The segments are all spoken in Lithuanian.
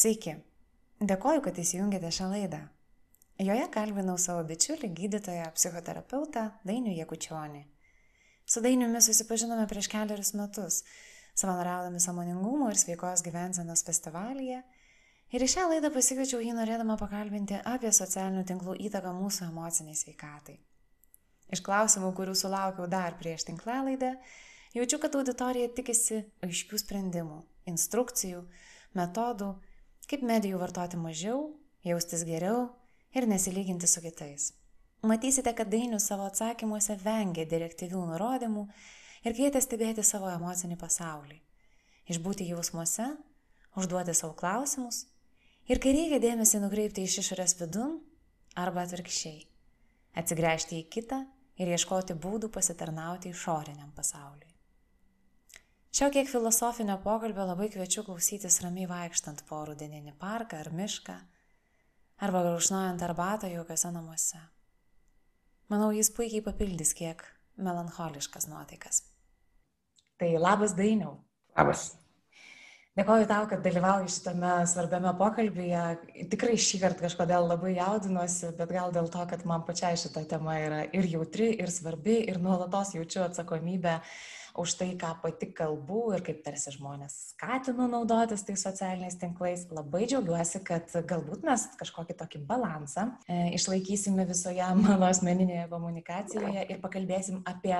Sveiki, dėkoju, kad įsijungėte šią laidą. Joje kalbinau savo bičiulį, gydytoją, psichoterapeutą Dainių Jekučionį. Su Dainiumi susipažinome prieš keliarius metus, savanoriaudami samoningumo ir sveikos gyvensenos festivalyje. Ir į šią laidą pasikviečiau jį norėdama pakalbinti apie socialinių tinklų įtaką mūsų emociniai sveikatai. Iš klausimų, kurių sulaukiau dar prieš tinklalaidą, jaučiu, kad auditorija tikisi aiškių sprendimų, instrukcijų, metodų, kaip medijų vartoti mažiau, jaustis geriau ir nesilyginti su kitais. Matysite, kad Dainius savo atsakymuose vengia direktyvių nurodymų ir kvietė stebėti savo emocinį pasaulį, išbūti jausmuose, užduoti savo klausimus ir kai reikia dėmesį nukreipti iš išorės vidun arba atvirkščiai, atsigręžti į kitą ir ieškoti būdų pasitarnauti išoriniam pasauliui. Šio kiek filosofinio pokalbio labai kviečiu klausytis ramiai vaikštant po rudeninį parką ar mišką, arba gurkšnojant arbatą jaukiuose namuose. Manau, jis puikiai papildys kiek melancholiškas nuotaikas. Tai labas dainiau. Labas. Dėkoju tau, kad dalyvauji šitame svarbiame pokalbėje. Tikrai šį kartą kažkodėl labai jaudinuosi, bet gal dėl to, kad man pačiai šita tema yra ir jautri, ir svarbi, ir nuolatos jaučiu atsakomybę uh, už tai, ką pati kalbu ir kaip tarsi žmonės skatinu naudotis tais socialiniais tinklais. Labai džiaugiuosi, kad galbūt mes kažkokį tokį balansą e, išlaikysime visoje mano asmeninėje komunikacijoje ir pakalbėsim apie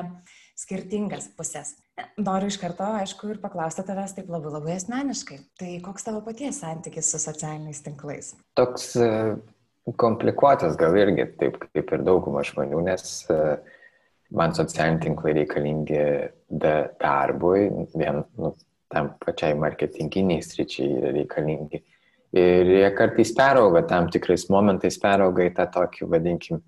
skirtingas pusės. Noriu iš karto, aišku, ir paklausti tavęs taip labai labai asmeniškai. Tai koks tavo paties santykis su socialiniais tinklais? Toks e, komplikuotas gal irgi, taip kaip ir dauguma žmonių, nes uh, man socialiniai tinklai reikalingi darbui, vien nu, tam pačiai marketinginiai sričiai reikalingi. Ir jie kartais perauga, tam tikrais momentais perauga į tą tokį, vadinkim,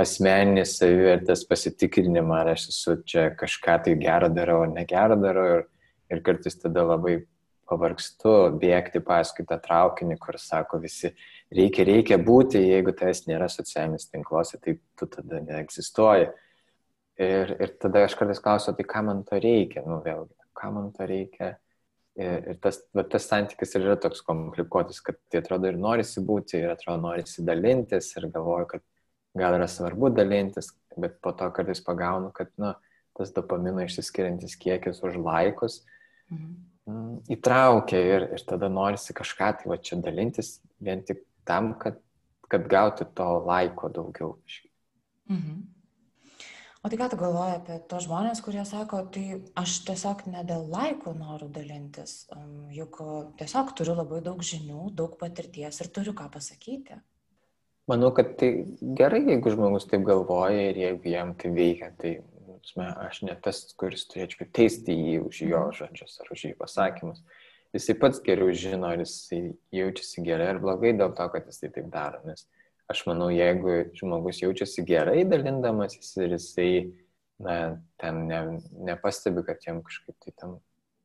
asmeninį savivertės pasitikrinimą, ar aš esu čia kažką tai gerą darau ar negerą darau. Ir, ir kartais tada labai pavargstu bėgti paskui tą traukinį, kur sako visi, reikia, reikia būti, jeigu tas nėra socialinis tinkluose, tai tu tada neegzistuoji. Ir, ir tada aš kartais klausiu, tai ką man to reikia, nu vėlgi, ką man to reikia. Ir, ir tas, tas santykis ir yra toks komplikuotas, kad tai atrodo ir norisi būti, ir atrodo norisi dalintis, ir galvoju, kad gal yra svarbu dalintis, bet po to kartais pagaunu, kad nu, tas dopamino išsiskiriantis kiekis už laikus mhm. Mm, įtraukia ir, ir tada norisi kažką tai va čia dalintis vien tik tam, kad, kad gauti to laiko daugiau. Mhm. O tai ką tu galvoji apie tos žmonės, kurie sako, tai aš tiesiog ne dėl laikų noriu dalintis, juk tiesiog turiu labai daug žinių, daug patirties ir turiu ką pasakyti. Manau, kad tai gerai, jeigu žmogus taip galvoja ir jeigu jam tai veikia, tai aš ne tas, kuris turėčiau teisti jį už jo mhm. žodžius ar už jį pasakymus. Jisai pats geriau žino, ar jisai jaučiasi gerai ar blogai dėl to, kad jisai taip daro. Nes aš manau, jeigu žmogus jaučiasi gerai dalindamasis ir jisai, na, ten ne, nepastebi, kad jam kažkaip tai tam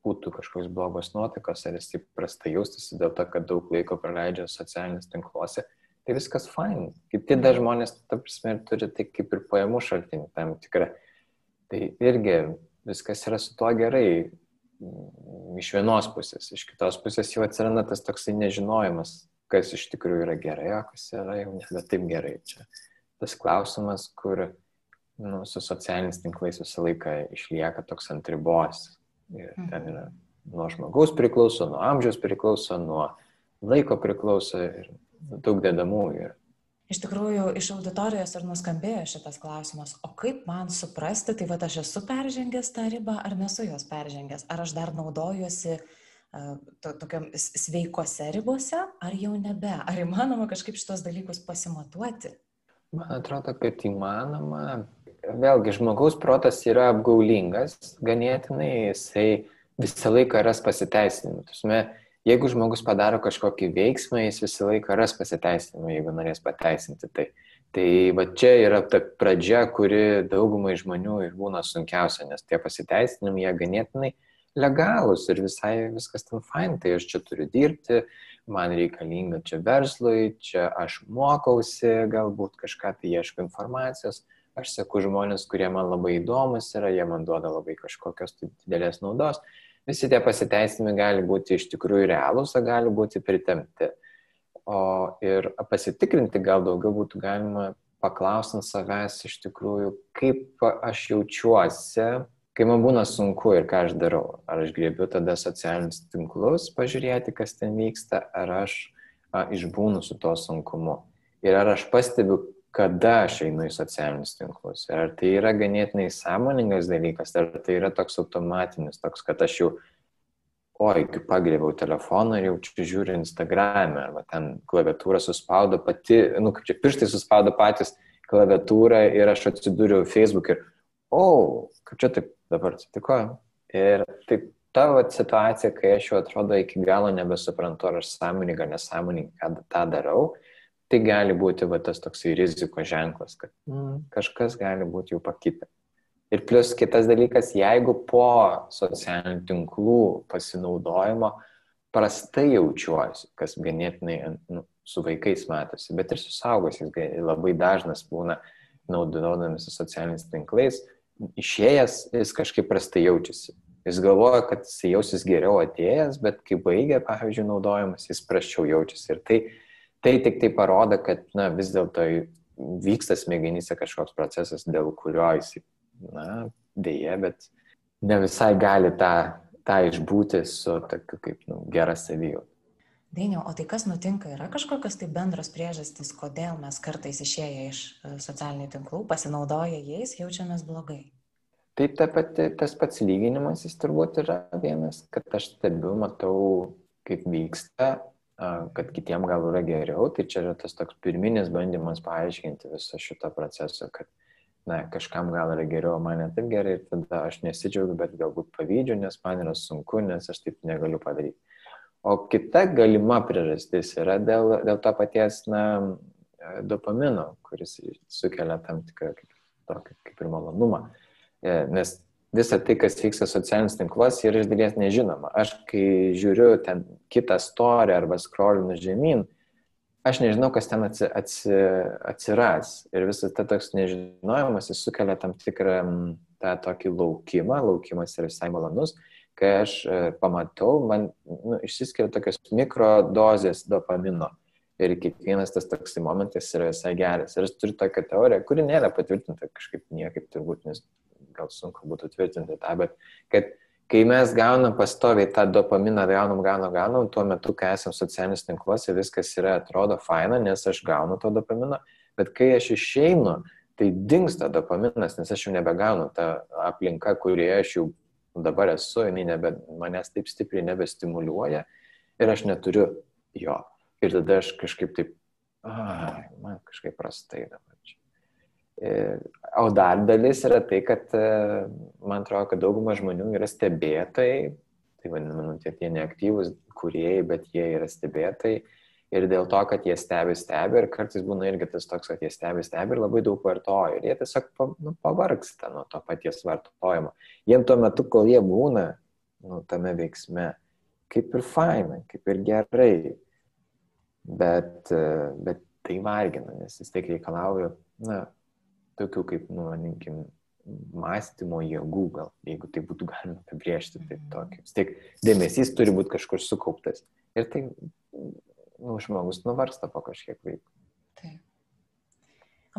būtų kažkokios blogos nuotaikos, ar jis taip prastai jaustųsi dėl to, kad daug laiko praleidžia socialiniuose tinkluose, tai viskas fine. Kiti dar žmonės, ta prasme, turi tai kaip ir pajamų šaltinį tam tikrą. Tai irgi viskas yra su tuo gerai mm, iš vienos pusės, iš kitos pusės jau atsiranda tas toksai nežinojimas, kas iš tikrųjų yra gerai, o kas yra jau nebe taip gerai. Čia tas klausimas, kur nu, su socialiniais tinklais visą laiką išlieka toks ant ribos. Ir ten yra nuo žmogaus priklauso, nuo amžiaus priklauso, nuo laiko priklauso ir daug dedamųjų. Iš tikrųjų, iš auditorijos ir nuskambėjo šitas klausimas, o kaip man suprasti, tai va aš esu peržengęs tą ribą ar nesu jos peržengęs, ar aš dar naudojuosi uh, to, tokiam sveikose ribose, ar jau nebe? Ar įmanoma kažkaip šitos dalykus pasimatuoti? Man atrodo, kad įmanoma. Vėlgi, žmogaus protas yra apgaulingas, ganėtinai, jisai visą laiką ras pasiteisinimų. jeigu žmogus padaro kažkokį veiksmą, jis visą laiką ras pasiteisinimą, jeigu norės pateisinti tai. Tai va čia yra ta pradžia, kuri daugumai žmonių ir būna sunkiausia, nes tie pasiteisinimai jie ganėtinai legalūs ir visai viskas ten fain, tai aš čia turiu dirbti, man reikalinga čia verslui, čia aš mokausi, galbūt kažką tai ieško informacijos, aš seku žmonės, kurie man labai įdomus yra, jie man duoda labai kažkokios tai didelės naudos. Visi tie pasiteisinimai gali būti iš tikrųjų realūs, o gali būti pritemti. O ir pasitikrinti gal daugiau būtų galima paklausant savęs iš tikrųjų, kaip aš jaučiuosi kai man būna sunku ir ką aš darau, ar aš griebiu tada socialinius tinklus, pažiūrėti, kas ten vyksta, ar aš a, išbūnu su to sunkumu. Ir ar aš pastebiu, kada aš einu į socialinius tinklus. Ir ar tai yra ganėtinai sąmoningas dalykas, ar tai yra toks automatinis, toks, kad aš jau, oi, pagrėbiau telefoną ir jau čia žiūriu Instagram'e, arba ten klaviatūra suspaudo pati, nu, kaip čia pirštai suspaudo patys klaviatūrą ir aš atsidūriau Facebook ir, o, oh, kaip čia taip dabar atsitiko. Ir taip tavo situacija, kai aš jau atrodo iki galo nebesuprantu, ar aš sąmoningai nesąmoningai tą darau, tai gali būti va, tas toksai riziko ženklas, kad mm, kažkas gali būti jau pakitę. Ir plus kitas dalykas, jeigu po socialinių tinklų pasinaudojimo prastai jaučiuosi, kas ganėtinai nu, su vaikais matosi, bet ir su saugusiais labai dažnas būna naudodamasi socialiniais tinklais, išėjęs jis kažkaip prastai jaučiasi. Jis galvoja, kad jis jausis geriau atėjęs, bet kai baigia, pavyzdžiui, naudojimas, jis praščiau jaučiasi. Ir tai, tai tik tai parodo, kad na, vis dėlto vyksta smegenyse kažkoks procesas, dėl kurio jis, na, dėje, bet ne visai gali tą, tą išbūti su tokiu kaip nu, gera savijauta. Dainiau, o tai kas nutinka? Yra kažkokios tai bendros priežastys, kodėl mes kartais išėję iš e, socialinių tinklų, pasinaudoję jais, jaučiamės blogai? Tai ta pati, tas pats lyginimas jis turbūt yra vienas, kad aš stebiu, matau, kaip vyksta, kad kitiem gal yra geriau, tai čia yra tas toks pirminis bandymas paaiškinti visą šitą procesą, kad na, kažkam gal yra geriau, man ne taip gerai ir tada aš nesidžiaugiu, bet galbūt pavydžiu, nes man yra sunku, nes aš taip negaliu padaryti. O kita galima priežastis yra dėl, dėl to paties na, dopamino, kuris sukelia tam tikrą tokį, kaip ir malonumą. E, nes visa tai, kas vyksta socialinis tinklas, yra iš dalies nežinoma. Aš kai žiūriu ten kitą istoriją arba scrollinu žemyn, aš nežinau, kas ten atsi, atsi, atsiras. Ir visas ta toks nežinojimas, jis sukelia tam tikrą tą tokį laukimą, laukimas yra visai malonus kai aš e, pamatau, man nu, išsiskiria tokios mikrodozės dopamino. Ir kiekvienas tas toksai momentas yra visai geras. Ir aš turiu tokią teoriją, kuri nėra patvirtinta kažkaip niekaip turbūt, nes gal sunku būtų tvirtinti tą, bet kad kai mes gaunam pastoviai tą dopaminą, gaunam, gaunam, gaunam, tuo metu, kai esam socialinius tinkluose, viskas yra, atrodo faina, nes aš gaunu to dopamino, bet kai aš išeinu, tai dinksta dopaminas, nes aš jau nebegaunu tą aplinką, kurioje aš jau dabar esu, jinai nebe, manęs taip stipriai nebestimuliuoja ir aš neturiu jo. Ir tada aš kažkaip taip, ai, man kažkaip prastai dabar čia. O dar dalis yra tai, kad e, man atrodo, kad dauguma žmonių yra stebėtojai, tai vadinami, nu, tie, tie neaktyvūs kuriejai, bet jie yra stebėtojai ir dėl to, kad jie stebi, stebi ir kartais būna irgi tas toks, kad jie stebi, stebi ir labai daug vartoja ir jie tiesiog nu, pavargsta nuo to paties vartojimo. Jiem tuo metu, kol jie būna nu, tame veiksme, kaip ir faina, kaip ir gerai, bet, bet tai vargina, nes vis tiek reikalauja, na, tokių kaip, nu, vadinkim, mąstymo jėgų, gal, jeigu tai būtų galima apibriežti, tai tokį. Vis tiek dėmesys turi būti kažkur sukauptas. Ir tai nu, žmogus nuvarsta po kažkiek laiko. Taip.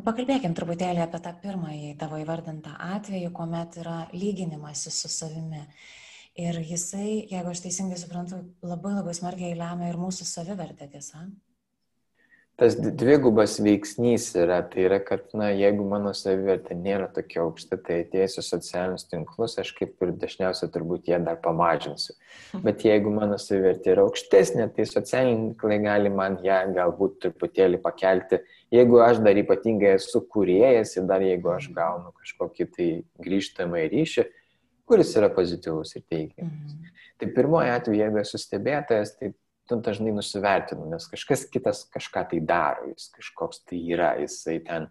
Pakalbėkim truputėlį apie tą pirmąjį tavo įvardintą atvejį, kuomet yra lyginimasis su savimi. Ir jisai, jeigu aš teisingai suprantu, labai labai smarkiai lemia ir mūsų savivertę, tiesa? Tas dvigubas veiksnys yra, tai yra, kad, na, jeigu mano savivertė nėra tokia aukšta, tai į socialinius tinklus, aš kaip ir dažniausiai turbūt jie dar pamažinsiu. Bet jeigu mano savivertė yra aukštesnė, tai socialiniai tinklai gali man ją galbūt truputėlį pakelti. Jeigu aš dar ypatingai esu kuriejas ir dar jeigu aš gaunu kažkokį tai grįžtamą ryšį, kuris yra pozityvus ir teigiamas. Mhm. Tai pirmoji atveju, jeigu esu stebėtojas, tai dažnai nusivertinu, nes kažkas kitas kažką tai daro, jis kažkoks tai yra, jisai ten,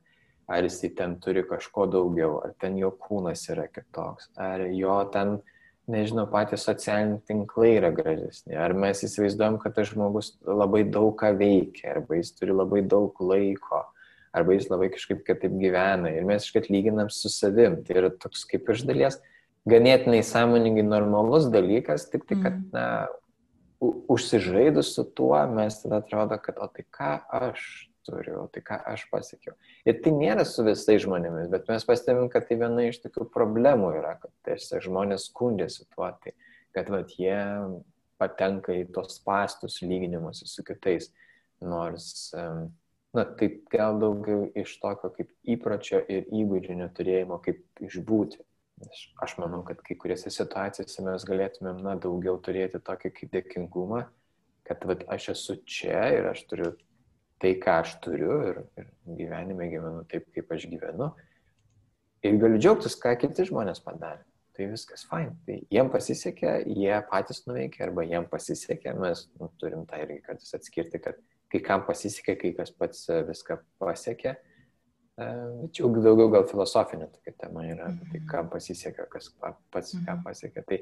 ar jisai ten turi kažko daugiau, ar ten jo kūnas yra kitoks, ar jo ten, nežinau, patys socialiniai tinklai yra gražesni, ar mes įsivaizduojam, kad tas žmogus labai daug ką veikia, arba jis turi labai daug laiko, arba jis labai kažkaip kitaip gyvena ir mes iškart lyginam su savim. Tai yra toks kaip iš dalies ganėtinai sąmoningai normalus dalykas, tik tai, kad, mm. na, užsižaidus su tuo, mes tada atrodo, kad, o tai ką aš turiu, o tai ką aš pasiekiau. Ir tai nėra su visais žmonėmis, bet mes pastebim, kad tai viena iš tokių problemų yra, kad tiesiog žmonės skundėsi tuo, tai, kad vat, jie patenka į tos pastus lyginimus su kitais. Nors na, tai gal daugiau iš tokio kaip įpročio ir įgūdžių neturėjimo, kaip išbūti. Aš, aš manau, kad kai kuriuose situacijose mes galėtumėm, na, daugiau turėti tokį kaip dėkingumą, kad vat, aš esu čia ir aš turiu tai, ką aš turiu ir, ir gyvenime gyvenu taip, kaip aš gyvenu. Ir galiu džiaugtis, ką kiti žmonės padarė. Tai viskas fine. Tai jiem pasisekė, jie patys nuveikė arba jiem pasisekė, mes nu, turim tą irgi kartais atskirti, kad kai kam pasisekė, kai kas pats viską pasiekė. Bet jau daugiau gal filosofinė tokia tema yra, tai kam pasisekė, kas pats ką mhm. pasiekė. Tai,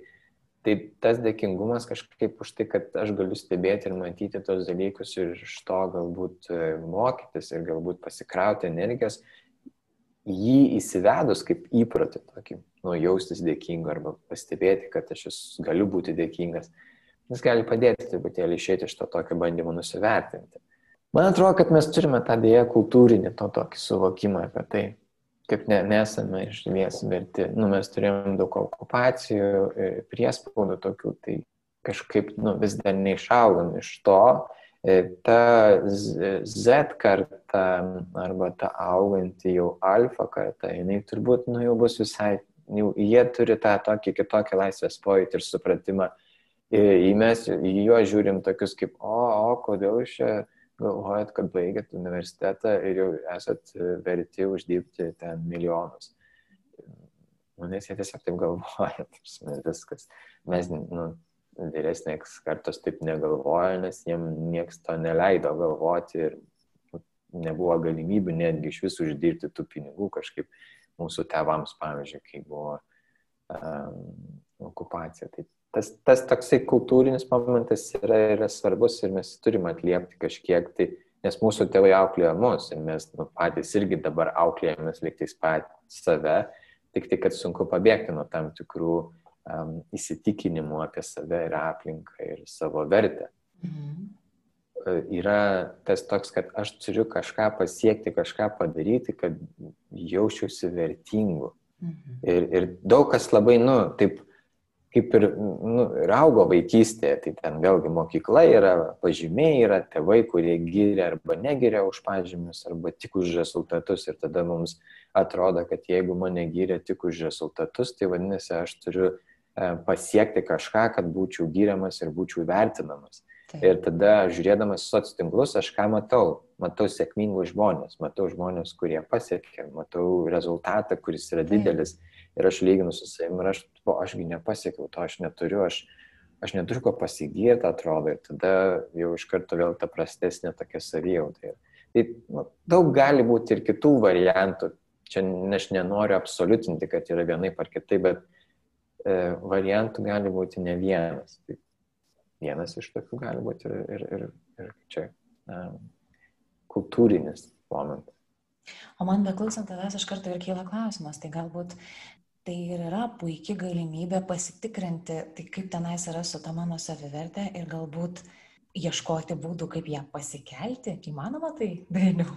tai tas dėkingumas kažkaip už tai, kad aš galiu stebėti ir matyti tos dalykus ir iš to galbūt e, mokytis ir galbūt pasikrauti energijos, jį įsivedus kaip įprotį tokį, nu, jaustis dėkingu arba pastebėti, kad aš galiu būti dėkingas. Jis gali padėti truputėlį išėti iš to tokio bandymo nusivertinti. Man atrodo, kad mes turime tą dėją kultūrinį to tokį suvokimą apie tai, kad ne, nesame iš dalies verti. Nu, mes turėjom daug okupacijų, e, priespaudų tokių, tai kažkaip nu, vis dar neišaugam iš to. E, ta Z karta arba ta auganti jau alfa karta, jinai turbūt nu, jau bus visai, jau, jie turi tą tokį kitokį laisvės pojūtį ir supratimą, į mes į juos žiūrim tokius kaip, o, o kodėl jūs čia galvojat, kad baigėt universitetą ir jau esat verti uždirbti ten milijonus. Nu, nes jie tiesiog taip galvoja, viskas. Mes, nu, vyresnės kartos taip negalvoja, nes jiem nieks to neleido galvoti ir nu, nebuvo galimybių netgi iš visų uždirbti tų pinigų kažkaip mūsų tėvams, pavyzdžiui, kai buvo um, okupacija. Tai tas, tas toksai kultūrinis momentas yra, yra svarbus ir mes turime atliepti kažkiek tai, nes mūsų tėvai auklėjo mus ir mes nu, patys irgi dabar auklėjomės liktais pat save, tik tai, kad sunku pabėgti nuo tam tikrų um, įsitikinimų apie save ir aplinką ir savo vertę. Mhm. Yra tas toks, kad aš turiu kažką pasiekti, kažką padaryti, kad jausčiausi vertingu. Mhm. Ir, ir daug kas labai, nu, taip, kaip ir, nu, ir augo vaikystėje, tai ten vėlgi mokykla yra, pažymiai yra, tėvai, kurie giria arba negiria už pažymius, arba tik už rezultatus ir tada mums atrodo, kad jeigu mane giria tik už rezultatus, tai vadinasi, aš turiu e, pasiekti kažką, kad būčiau gyriamas ir būčiau vertinamas. Taip. Ir tada, žiūrėdamas soc tinklus, aš ką matau? Matau sėkmingus žmonės, matau žmonės, kurie pasiekė, matau rezultatą, kuris yra didelis. Taip ir aš lyginu su savimi ir aš, o ašgi nepasiekiau to, aš neturiu, aš, aš neturiu ko pasigirti, atrodo, ir tada jau iš karto vėl ta prastesnė tokia savijauta. Tai nu, daug gali būti ir kitų variantų. Čia aš nenoriu absoliutinti, kad yra vienaip ar kitaip, bet e, variantų gali būti ne vienas. Tai vienas iš tokių gali būti ir, ir, ir, ir čia e, kultūrinis momentas. O man beklausant tavęs iš karto ir kyla klausimas, tai galbūt tai ir yra puikia galimybė pasitikrinti, tai kaip tenais yra su ta mano savivertė ir galbūt ieškoti būdų, kaip ją pasikelti. Įmanoma tai, dainiau?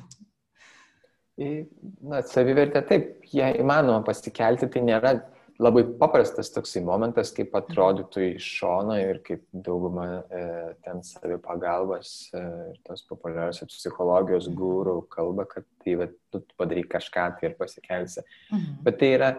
Na, savivertė taip, ją įmanoma pasikelti, tai nėra labai paprastas toksai momentas, kaip atrodytų iš šono ir kaip dauguma e, ten savipagalbos e, ir tos populiariosios psichologijos gūrų kalba, kad tai va, tu padarai kažką tai ir pasikelsi. Mhm. Bet tai yra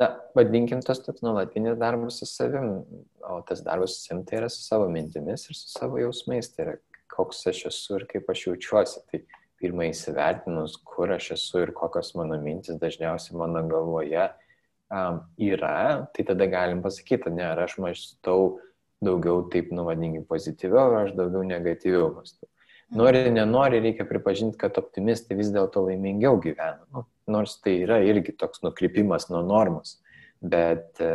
na, vadinkim tas toks nuolatinis darbas su savim, o tas darbas su savim tai yra su savo mintimis ir su savo jausmais, tai yra koks aš esu ir kaip aš jaučiuosi. Tai pirmai įsivertinus, kur aš esu ir kokios mano mintis dažniausiai mano galvoje um, yra, tai tada galim pasakyti, ne, ar aš mąstau daugiau taip, nu vadinkim, pozityviau, aš daugiau negatyviau mąstu. Nori, nenori, reikia pripažinti, kad optimistai vis dėlto laimingiau gyvena. Nu, nors tai yra irgi toks nukrypimas nuo normos. Bet e,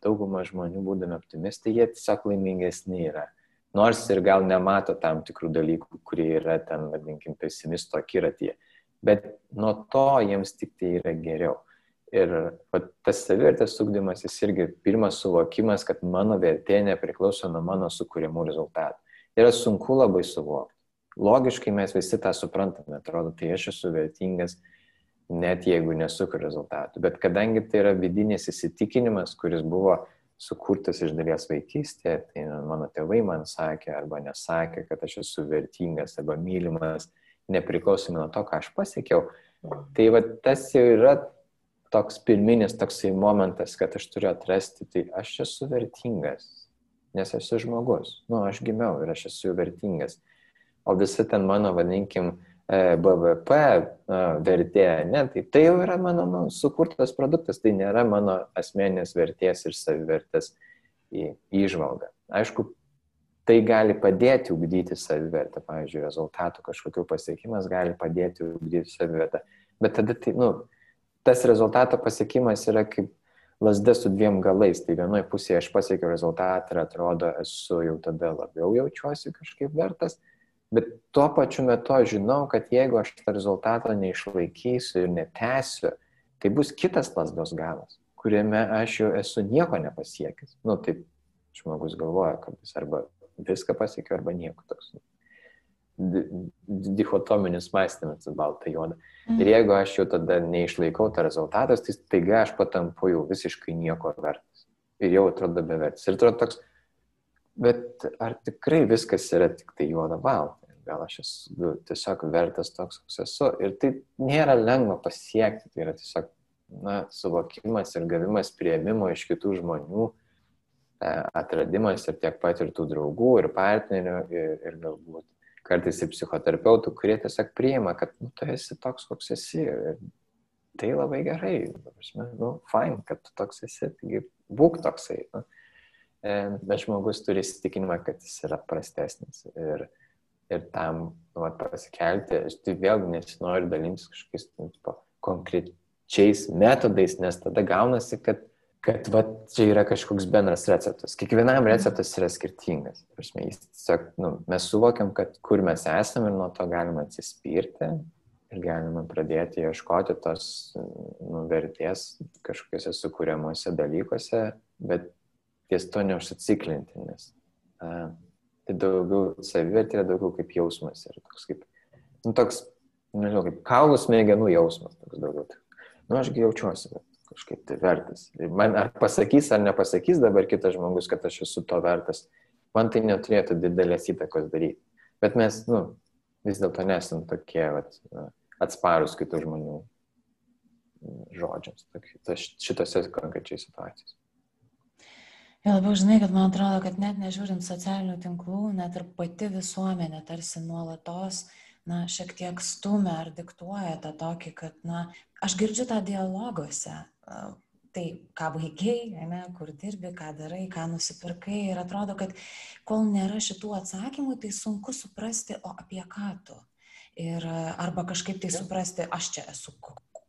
dauguma žmonių, būdami optimistai, jie tiesiog laimingesni yra. Nors ir gal nemato tam tikrų dalykų, kurie yra ten, vadinkim, pesimisto akiratyje. Bet nuo to jiems tik tai yra geriau. Ir va, tas savivertės sugdymas, jis irgi pirmas suvokimas, kad mano vertė nepriklauso nuo mano sukūrimų rezultatų. Yra sunku labai suvokti. Logiškai mes visi tą suprantame, atrodo, tai aš esu vertingas, net jeigu nesukuriu rezultatų. Bet kadangi tai yra vidinis įsitikinimas, kuris buvo sukurtas iš dalies vaikystėje, tai mano tėvai man sakė arba nesakė, kad aš esu vertingas arba mylimas, nepriklausomai nuo to, ką aš pasiekiau. Tai va tas jau yra toks pirminis toksai momentas, kad aš turiu atrasti, tai aš esu vertingas, nes esu žmogus. Nu, aš gimiau ir aš esu vertingas. O visi ten mano, vadinkim, e, BVP vertė, ne, tai tai jau yra mano nu, sukurtas produktas, tai nėra mano asmeninės vertės ir savivertės įžvalga. Aišku, tai gali padėti ugdyti savivertę, pavyzdžiui, rezultatų kažkokių pasiekimas gali padėti ugdyti savivertę, bet tada tai, nu, tas rezultato pasiekimas yra kaip lasda su dviem galais. Tai vienoje pusėje aš pasiekiau rezultatą ir atrodo, esu jau tada labiau jaučiuosi kažkaip vertas, bet tuo pačiu metu aš žinau, kad jeigu aš tą rezultatą neišlaikysiu ir netęsiu, tai bus kitas lasdos galas, kuriame aš jau esu nieko nepasiekęs. Nu, taip žmogus galvoja, kad jis arba viską pasiekiau arba nieko toks dichotominis mąstymas, balta juoda. Mm. Ir jeigu aš jau tada neišlaikau tą rezultatą, tai taiga aš patampu jau visiškai nieko vertas. Ir jau atrodo bevertis. Ir atrodo toks, bet ar tikrai viskas yra tik tai juoda balta? Gal aš esu tiesiog vertas toks, koks esu. Ir tai nėra lengva pasiekti. Tai yra tiesiog na, suvokimas ir gavimas prieimimo iš kitų žmonių, e, atradimas ir tiek pat ir tų draugų, ir partnerių, ir, ir galbūt kartais ir psichoterapeutų, kurie tiesiog priima, kad nu, tu esi toks, koks esi. Ir tai labai gerai. Nu, fine, kad tu toks esi, taigi būk toksai. Nu. E, bet žmogus turi įsitikinimą, kad jis yra prastesnis. Ir, ir tam nu, pasikelti, aš tai vėlgi nesinoriu dalintis kažkokiais nu, konkrečiais metodais, nes tada gaunasi, kad kad va, čia yra kažkoks bendras receptas. Kiekvienam receptas yra skirtingas. Prasme, tiesiog, nu, mes suvokiam, kad kur mes esame ir nuo to galima atsispirti ir galima pradėti ieškoti tos nu, vertės kažkokiuose sukūriamuose dalykuose, bet ties to neužsiciklinti, nes a, tai daugiau savivertė yra daugiau kaip jausmas ir toks kaip, nu, toks, nežinau, kaip kaulų smegenų jausmas, toks daugiau. Nu, ašgi jaučiuosi, kažkaip tai vertas. Man ar pasakys ar nepasakys dabar kitas žmogus, kad aš esu to vertas, man tai neturėtų didelės įtakos daryti. Bet mes, nu, vis dėlto nesam tokie vat, atsparus kitų žmonių žodžiams šitose konkrečiai situacijose. Ir labiau žinai, kad man atrodo, kad net nežiūrint socialinių tinklų, net ir pati visuomenė tarsi nuolatos na, šiek tiek stumia ar diktuoja tą tokį, kad, na, aš girdžiu tą dialoguose. Tai ką baigiai, ne, kur dirbi, ką darai, ką nusipirkai ir atrodo, kad kol nėra šitų atsakymų, tai sunku suprasti, o apie ką tu. Ir arba kažkaip tai suprasti, aš čia esu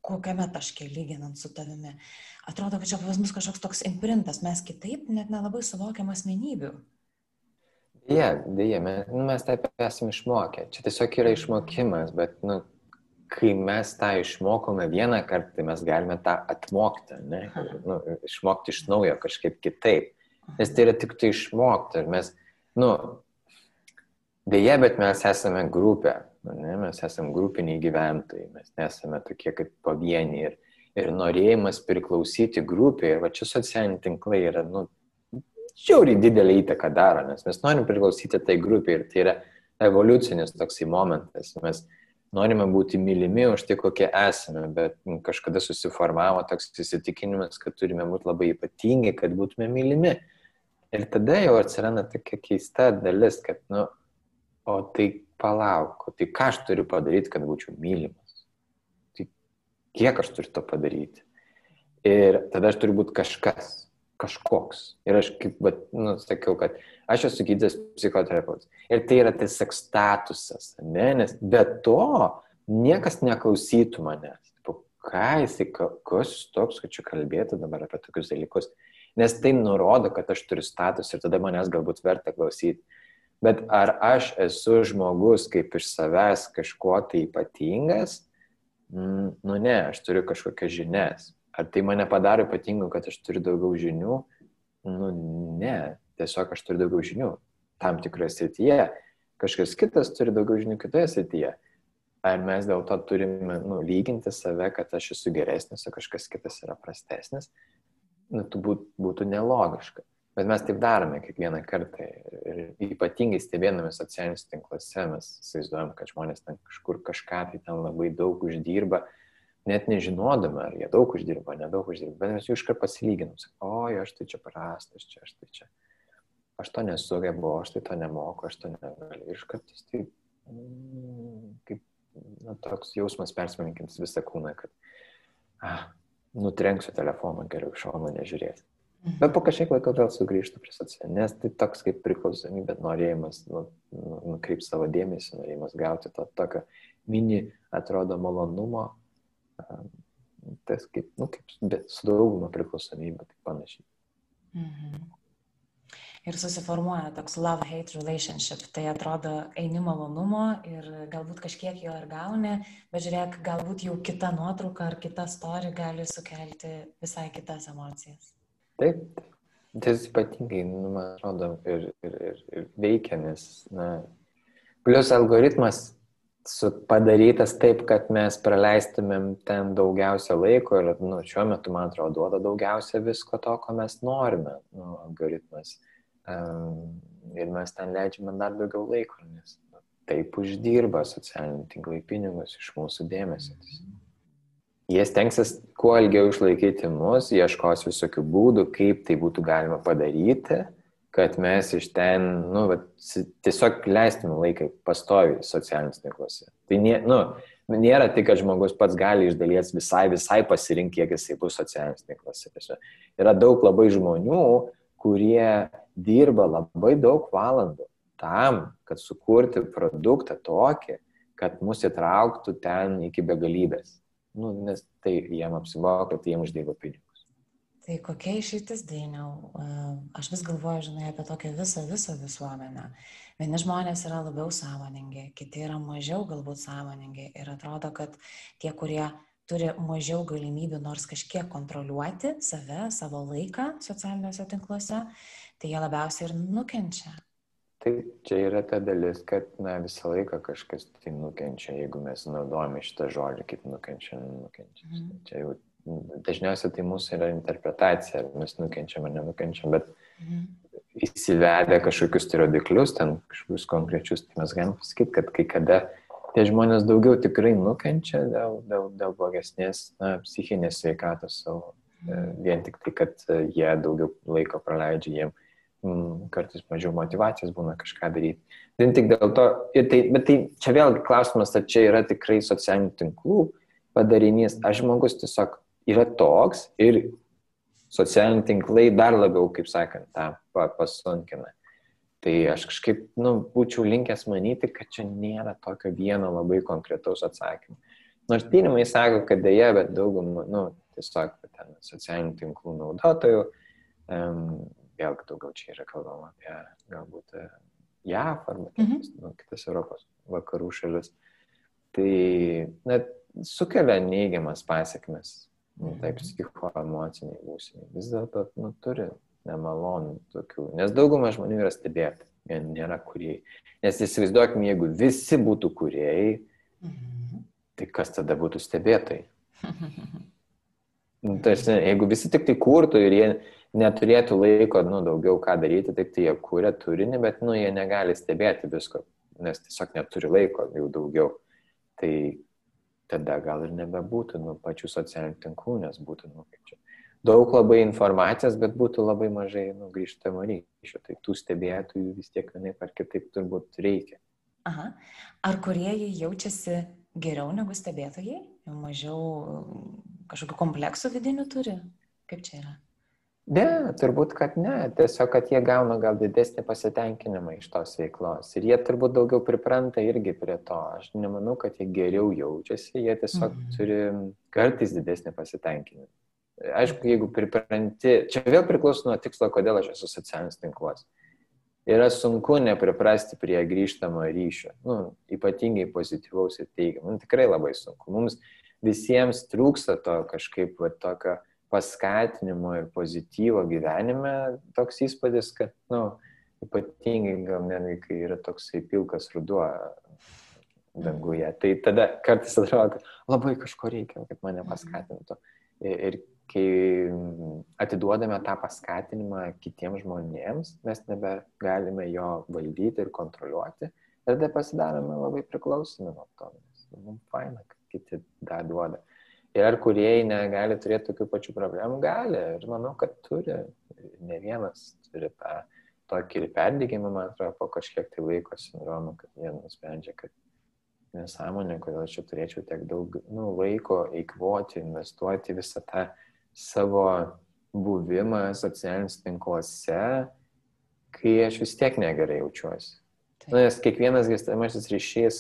kokiame taške lyginant su tavimi. Atrodo, kad čia pas mus kažkoks toks imprintas, mes kitaip net nelabai suvokiam asmenybių. Dėja, dėja, mes, nu, mes taip esame išmokę. Čia tiesiog yra išmokimas, bet nu, kai mes tą išmokome vieną kartą, tai mes galime tą atmokti, ne? nu, išmokti iš naujo kažkaip kitaip. Nes tai yra tik tai išmokti. Ir mes, nu, dėja, bet mes esame grupė, ne? mes esame grupiniai gyventojai, mes nesame tokie kaip pavieniai. Ir, ir norėjimas priklausyti grupiai, va čia socialiniai tinklai yra, nu, žiauriai didelį įtaką daro, nes mes norim priklausyti tai grupiai ir tai yra evoliucinis toksai momentas. Mes norime būti mylimi už tai, kokie esame, bet kažkada susiformavo toks įsitikinimas, kad turime būti labai ypatingi, kad būtume mylimi. Ir tada jau atsiranda tokia keista dalis, kad, nu, o tai palauk, tai ką aš turiu padaryti, kad būčiau mylimas? Tai kiek aš turiu to padaryti? Ir tada aš turiu būti kažkas kažkoks. Ir aš kaip, bet, nu, sakiau, kad aš esu gydytojas psichoterapeutas. Ir tai yra tiesiog statusas, ne? Nes be to niekas neklausytų manęs. Ką jisai, kas toks, kad čia kalbėtų dabar apie tokius dalykus. Nes tai nurodo, kad aš turiu status ir tada manęs galbūt verta klausyti. Bet ar aš esu žmogus kaip iš savęs kažkuo tai ypatingas? Mm, nu ne, aš turiu kažkokias žinias. Ar tai mane padaro ypatingu, kad aš turiu daugiau žinių? Nu, ne, tiesiog aš turiu daugiau žinių tam tikroje srityje. Kažkas kitas turi daugiau žinių kitoje srityje. Ar mes dėl to turime nu, lyginti save, kad aš esu geresnis, o kažkas kitas yra prastesnis? Nu, tai būt, būtų nelogiška. Bet mes taip darome kiekvieną kartą. Ir ypatingai stebėdami socialinius tinkluose mes įsivaizduojam, kad žmonės ten kažkur kažką tai ten labai daug uždirba. Net nežinodami, ar jie daug uždirba, nedaug uždirba, bet mes jų iškart pasilyginam. Oi, aš tai čia prastas, čia aš tai čia. Aš to nesugebu, aš tai to nemoku, aš to negaliu. Ir iškart taip, mm, kaip na, toks jausmas persmeninkins visą kūną, kad ah, nutrenksiu telefoną, geriau iš šono nežiūrėti. Mhm. Bet po kažkiek laiko vėl sugrįžtų prie socialinės, nes tai toks kaip priklausomybė, norėjimas nu, nu, nukreipti savo dėmesį, norėjimas gauti to tokio mini, atrodo, malonumo, tas kaip, nu, kaip su dauguma priklausomybė, tai panašiai. Mhm. Ir susiformuoja toks love-hate relationship. Tai atrodo, eini malonumo ir galbūt kažkiek jo ir gauni, bet žiūrėk, galbūt jau kita nuotrauka ar kita story gali sukelti visai kitas emocijas. Taip, tai ypatingai, nu, man atrodo, ir, ir, ir, ir veikia, nes, na, plus algoritmas padarytas taip, kad mes praleistumėm ten daugiausia laiko ir nu, šiuo metu, man atrodo, duoda daugiausia visko to, ko mes norime, nu, algoritmas. Um, ir mes ten leidžiame dar daugiau laiko, nes nu, taip uždirba socialiniai tinklai pinigus iš mūsų dėmesio. Jie stengsis kuo ilgiau išlaikyti mus, ieškos visokių būdų, kaip tai būtų galima padaryti kad mes iš ten, nu, vat, tiesiog leistume laiką pastovi socialinius tinkluose. Tai nė, nu, nėra tik, kad žmogus pats gali iš dalies visai, visai pasirinkti, kiek jisai bus socialinius tinkluose. Yra daug labai žmonių, kurie dirba labai daug valandų tam, kad sukurti produktą tokį, kad mus įtrauktų ten iki begalybės. Nu, nes tai jiem apsimoka, tai jiem uždirba pinigus. Tai kokia išeitis dainiau? Aš vis galvoju, žinai, apie tokią visą, visą visuomenę. Vieni žmonės yra labiau sąmoningi, kiti yra mažiau galbūt sąmoningi ir atrodo, kad tie, kurie turi mažiau galimybių nors kažkiek kontroliuoti save, savo laiką socialiniuose tinkluose, tai jie labiausiai ir nukenčia. Taip, čia yra ta dalis, kad na, visą laiką kažkas tai nukenčia, jeigu mes naudojame šitą žodį kaip nukenčia, nukenčia. Mm. Čia jau dažniausiai tai mūsų yra interpretacija, ar mes nukenčiam ar nenukenčiam, bet mhm. įsivedę kažkokius rodiklius, ten kažkokius konkrečius, tai mes galim pasakyti, kad kai kada tie žmonės daugiau tikrai nukenčia dėl, dėl, dėl blogesnės na, psichinės sveikatos savo. Mhm. Vien tik tai, kad jie daugiau laiko praleidžia, jiem mm, kartais mažiau motivacijos būna kažką daryti. Vien tik dėl to, tai, bet tai čia vėlgi klausimas, ar čia yra tikrai socialinių tinklų padarinys, aš žmogus tiesiog yra toks ir socialiniai tinklai dar labiau, kaip sakant, tą pasunkina. Tai aš kažkaip, nu, būčiau linkęs manyti, kad čia nėra tokio vieno labai konkretaus atsakymo. Nors tyrimai sako, kad dėja, bet daugumą, nu, tiesiog ten socialinių tinklų naudotojų, um, vėlgi daugiau čia yra kalbama apie galbūt e, JAF arba mhm. nu, kitas Europos vakarų šalis. Tai net sukelia neigiamas pasiekmes nu, taip psichoemociniai būsiniai, vis dėlto nu, turi nemalonų tokių, nes dauguma žmonių yra stebėti, jie nėra kuriejai. Nes įsivaizduokim, jeigu visi būtų kuriejai, mhm. tai kas tada būtų stebėtai? Nu, tarsi, jeigu visi tik tai kurtų ir jie neturėtų laiko nu, daugiau ką daryti, taip tai jie kūrė turinį, bet nu, jie negali stebėti visko, nes tiesiog neturi laiko jau daugiau. Tai tada gal ir nebebūtų nu, pačių socialinių tinklų, nes būtų, nu, kaip čia, daug labai informacijos, bet būtų labai mažai nu, grįžtamo ryšio. Tai tų stebėtojų vis tiek vienaip ar kitaip turbūt reikia. Aha. Ar kuriejai jaučiasi geriau negu stebėtojai? Mažiau kažkokių kompleksų vidinių turi? Kaip čia yra? Ne, turbūt, kad ne. Tiesiog, kad jie gauna gal didesnį pasitenkinimą iš tos veiklos. Ir jie turbūt daugiau pripranta irgi prie to. Aš nemanau, kad jie geriau jaučiasi, jie tiesiog mhm. turi kartais didesnį pasitenkinimą. Aišku, jeigu pripranti, čia vėl priklauso nuo tikslo, kodėl aš esu socialinis tinklas. Yra sunku nepriprasti prie grįžtamo ryšio, nu, ypatingai pozityvaus ir teigiamo. Nu, tikrai labai sunku. Mums visiems trūksta to kažkaip va, tokio paskatinimo ir pozityvo gyvenime toks įspūdis, kad, na, nu, ypatingai gal netgi, kai yra toksai pilkas ruduo danguje. Tai tada kartais atrodo, kad labai kažko reikia, kad mane paskatintų. Ir kai atiduodame tą paskatinimą kitiems žmonėms, mes nebegalime jo valdyti ir kontroliuoti. Ir tada pasidarome labai priklausomi nuo to. Mums faina, kad kiti tą duoda. Ir ar kuriejai negali turėti tokių pačių problemų? Gali. Ir manau, kad turi. Ne vienas turi tą tokį perdygimą, man atrodo, po kažkiek tai laiko sindromą, kad jie nusprendžia, kad nesąmonė, kodėl aš čia turėčiau tiek daug nu, laiko eikvoti, investuoti visą tą savo buvimą socialiniuose tinkluose, kai aš vis tiek negerai jaučiuosi. Taip. Na, nes kiekvienas gestamasis ryšys,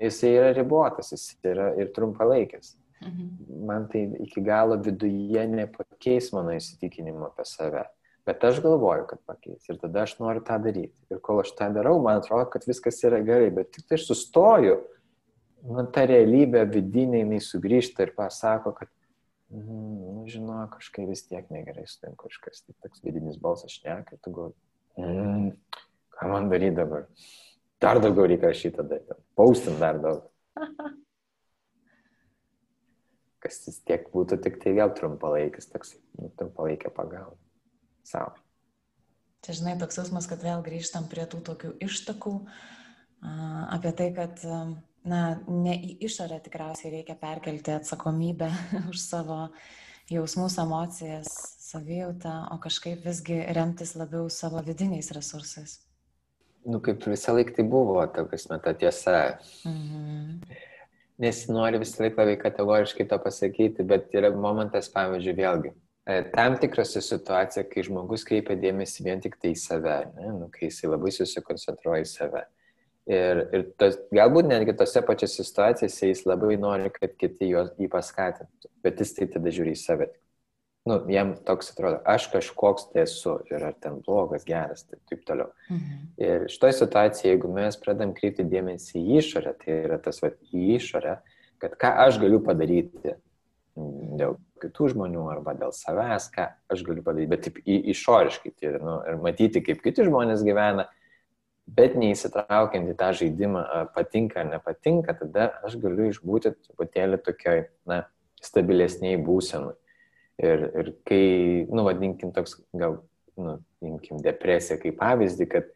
jis yra ribotas, jis yra ir trumpalaikis. Mhm. Man tai iki galo viduje nepakeis mano įsitikinimo apie save. Bet aš galvoju, kad pakeis. Ir tada aš noriu tą daryti. Ir kol aš tą darau, man atrodo, kad viskas yra gerai. Bet tik tai aš sustoju, nu, ta realybė vidinė, jinai sugrįžta ir pasako, kad, mm, nu, žinau, kažkaip vis tiek negerai su tam kažkas. Tai toks vidinis balsas šneka, tu galvoji, mm, ką man daryti dabar. Dar daugiau reikia šitą daryti. Paustin dar daug. kas vis tiek būtų tik tai vėl trumpalaikis, toks nu, trumpalaikė pagalba savo. Čia žinai, toks jausmas, kad vėl grįžtam prie tų tokių ištakų, apie tai, kad na, ne į išorę tikriausiai reikia perkelti atsakomybę už savo jausmus, emocijas, savijautą, o kažkaip visgi remtis labiau savo vidiniais resursais. Nu, kaip visą laiką tai buvo, ta prasme, ta tiesa. Mhm nesinori visą laiką labai kategoriškai to pasakyti, bet yra momentas, pavyzdžiui, vėlgi, e, tam tikrose situacijose, kai žmogus kreipia dėmesį vien tik tai į save, ne, nu, kai jisai labai susikoncentruoja į save. Ir, ir tos, galbūt netgi tose pačiose situacijose jis labai nori, kad kiti juos jį paskatintų, bet jis tai tada žiūri į save nu, jam toks atrodo, aš kažkoks tai esu ir ar ten blogas, geras, tai taip toliau. Mhm. Ir šitoje situacijoje, jeigu mes pradam kreipti dėmesį į išorę, tai yra tas va, į išorę, kad ką aš galiu padaryti dėl kitų žmonių arba dėl savęs, ką aš galiu padaryti, bet taip į, išoriškai tai, nu, ir matyti, kaip kiti žmonės gyvena, bet neįsitraukiant į tą žaidimą, patinka ar nepatinka, tada aš galiu išbūti truputėlį tokioj, na, stabilesniai būsenui. Ir, ir kai, nu, vadinkim toks, gal, nu, imkim depresiją kaip pavyzdį, kad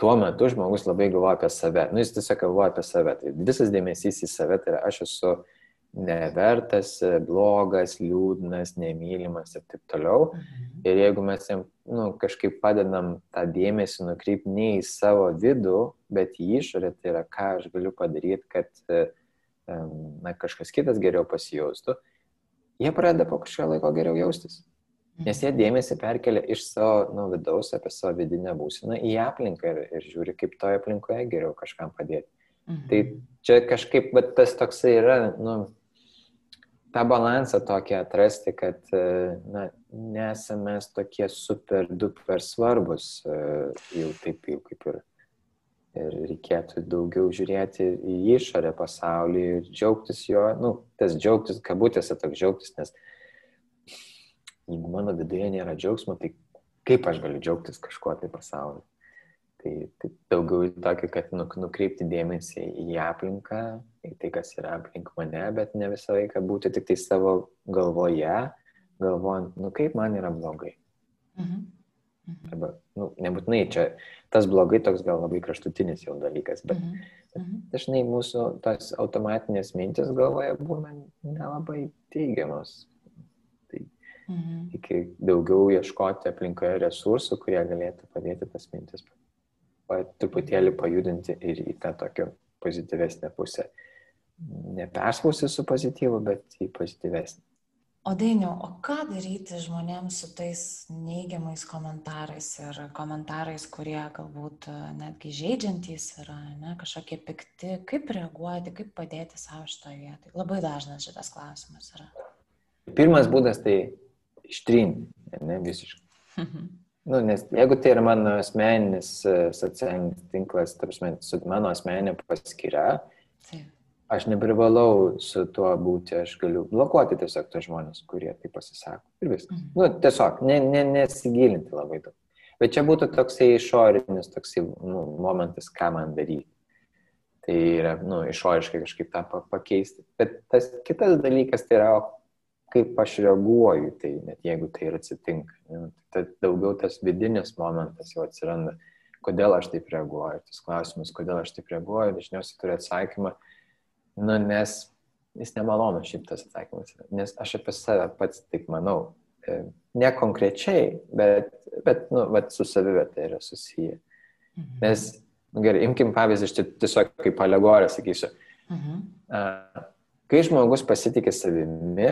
tuo metu žmogus labai galvoja apie save. Nu, jis tiesiog galvoja apie save. Tai visas dėmesys į save, tai yra aš esu nevertas, blogas, liūdnas, nemylimas ir taip toliau. Mhm. Ir jeigu mes jam nu, kažkaip padedam tą dėmesį nukreipti ne į savo vidų, bet į išorę, tai yra ką aš galiu padaryti, kad na, kažkas kitas geriau pasijaustų, jie pradeda po kažkiek laiko geriau jaustis. Nes jie dėmesį perkelia iš savo nu, vidaus apie savo vidinę būseną į aplinką ir, ir žiūri, kaip toje aplinkoje geriau kažkam padėti. Mhm. Tai čia kažkaip, bet tas toksai yra, nu, tą balansą tokį atrasti, kad, na, nesame tokie super duper svarbus, jau taip jau kaip ir ir reikėtų daugiau žiūrėti į išorę pasaulį ir džiaugtis jo, nu, tas džiaugtis, kabutėse toks džiaugtis, nes jeigu mano viduje nėra džiaugsmo, tai kaip aš galiu džiaugtis kažkuo tai pasauliu. Tai, tai daugiau į tokį, kad nu, nukreipti dėmesį į aplinką, į tai, kas yra aplink mane, bet ne visą laiką būti tik tai savo galvoje, galvojant, nu kaip man yra blogai. Mhm. Mhm. Arba, nu, nebūtinai čia tas blogai toks gal labai kraštutinis jau dalykas, bet mhm. Mhm. dažnai mūsų tas automatinės mintis galvoje būna nelabai teigiamas. Tai mhm. iki daugiau ieškoti aplinkoje resursų, kurie galėtų padėti tas mintis pa, truputėlį pajudinti ir į tą tokią pozityvesnę pusę. Neperspausti su pozityvu, bet į pozityvesnį. O dainiu, o ką daryti žmonėms su tais neigiamais komentarais ir komentarais, kurie galbūt e, netgi žaidžiantys yra, ne, kažkokie pikti, kaip reaguoti, kaip padėti savo šitoje vietoje? Labai dažnas šitas klausimas yra. Pirmas būdas tai ištrinti, ne visiškai. Nu, nes jeigu tai yra mano asmeninis e, socialinis tinklas, tarsi mano asmeninė paskyra, Taip aš neprivalau su tuo būti, aš galiu blokuoti tiesiog tos žmonės, kurie tai pasisako. Ir viskas. Mhm. Nu, tiesiog ne, ne, nesigilinti labai daug. Bet čia būtų toksai išorinis toksai nu, momentas, ką man daryti. Tai yra, nu, išoriškai kažkaip tą pakeisti. Bet tas kitas dalykas tai yra, kaip aš reaguoju, tai net jeigu tai ir atsitinka. Ne, tai daugiau tas vidinis momentas jau atsiranda, kodėl aš taip reaguoju. Tas klausimas, kodėl aš taip reaguoju, dažniausiai turi atsakymą, Nu, nes jis nemalonu šiaip tas atsakymas. Nes aš apie save pats taip manau. E, ne konkrečiai, bet, bet nu, vat, su savivertė yra susiję. Mhm. Nes, nu, gerai, imkim pavyzdį, aš tiesiog kaip alegorija sakysiu. Mhm. Kai žmogus pasitikė savimi,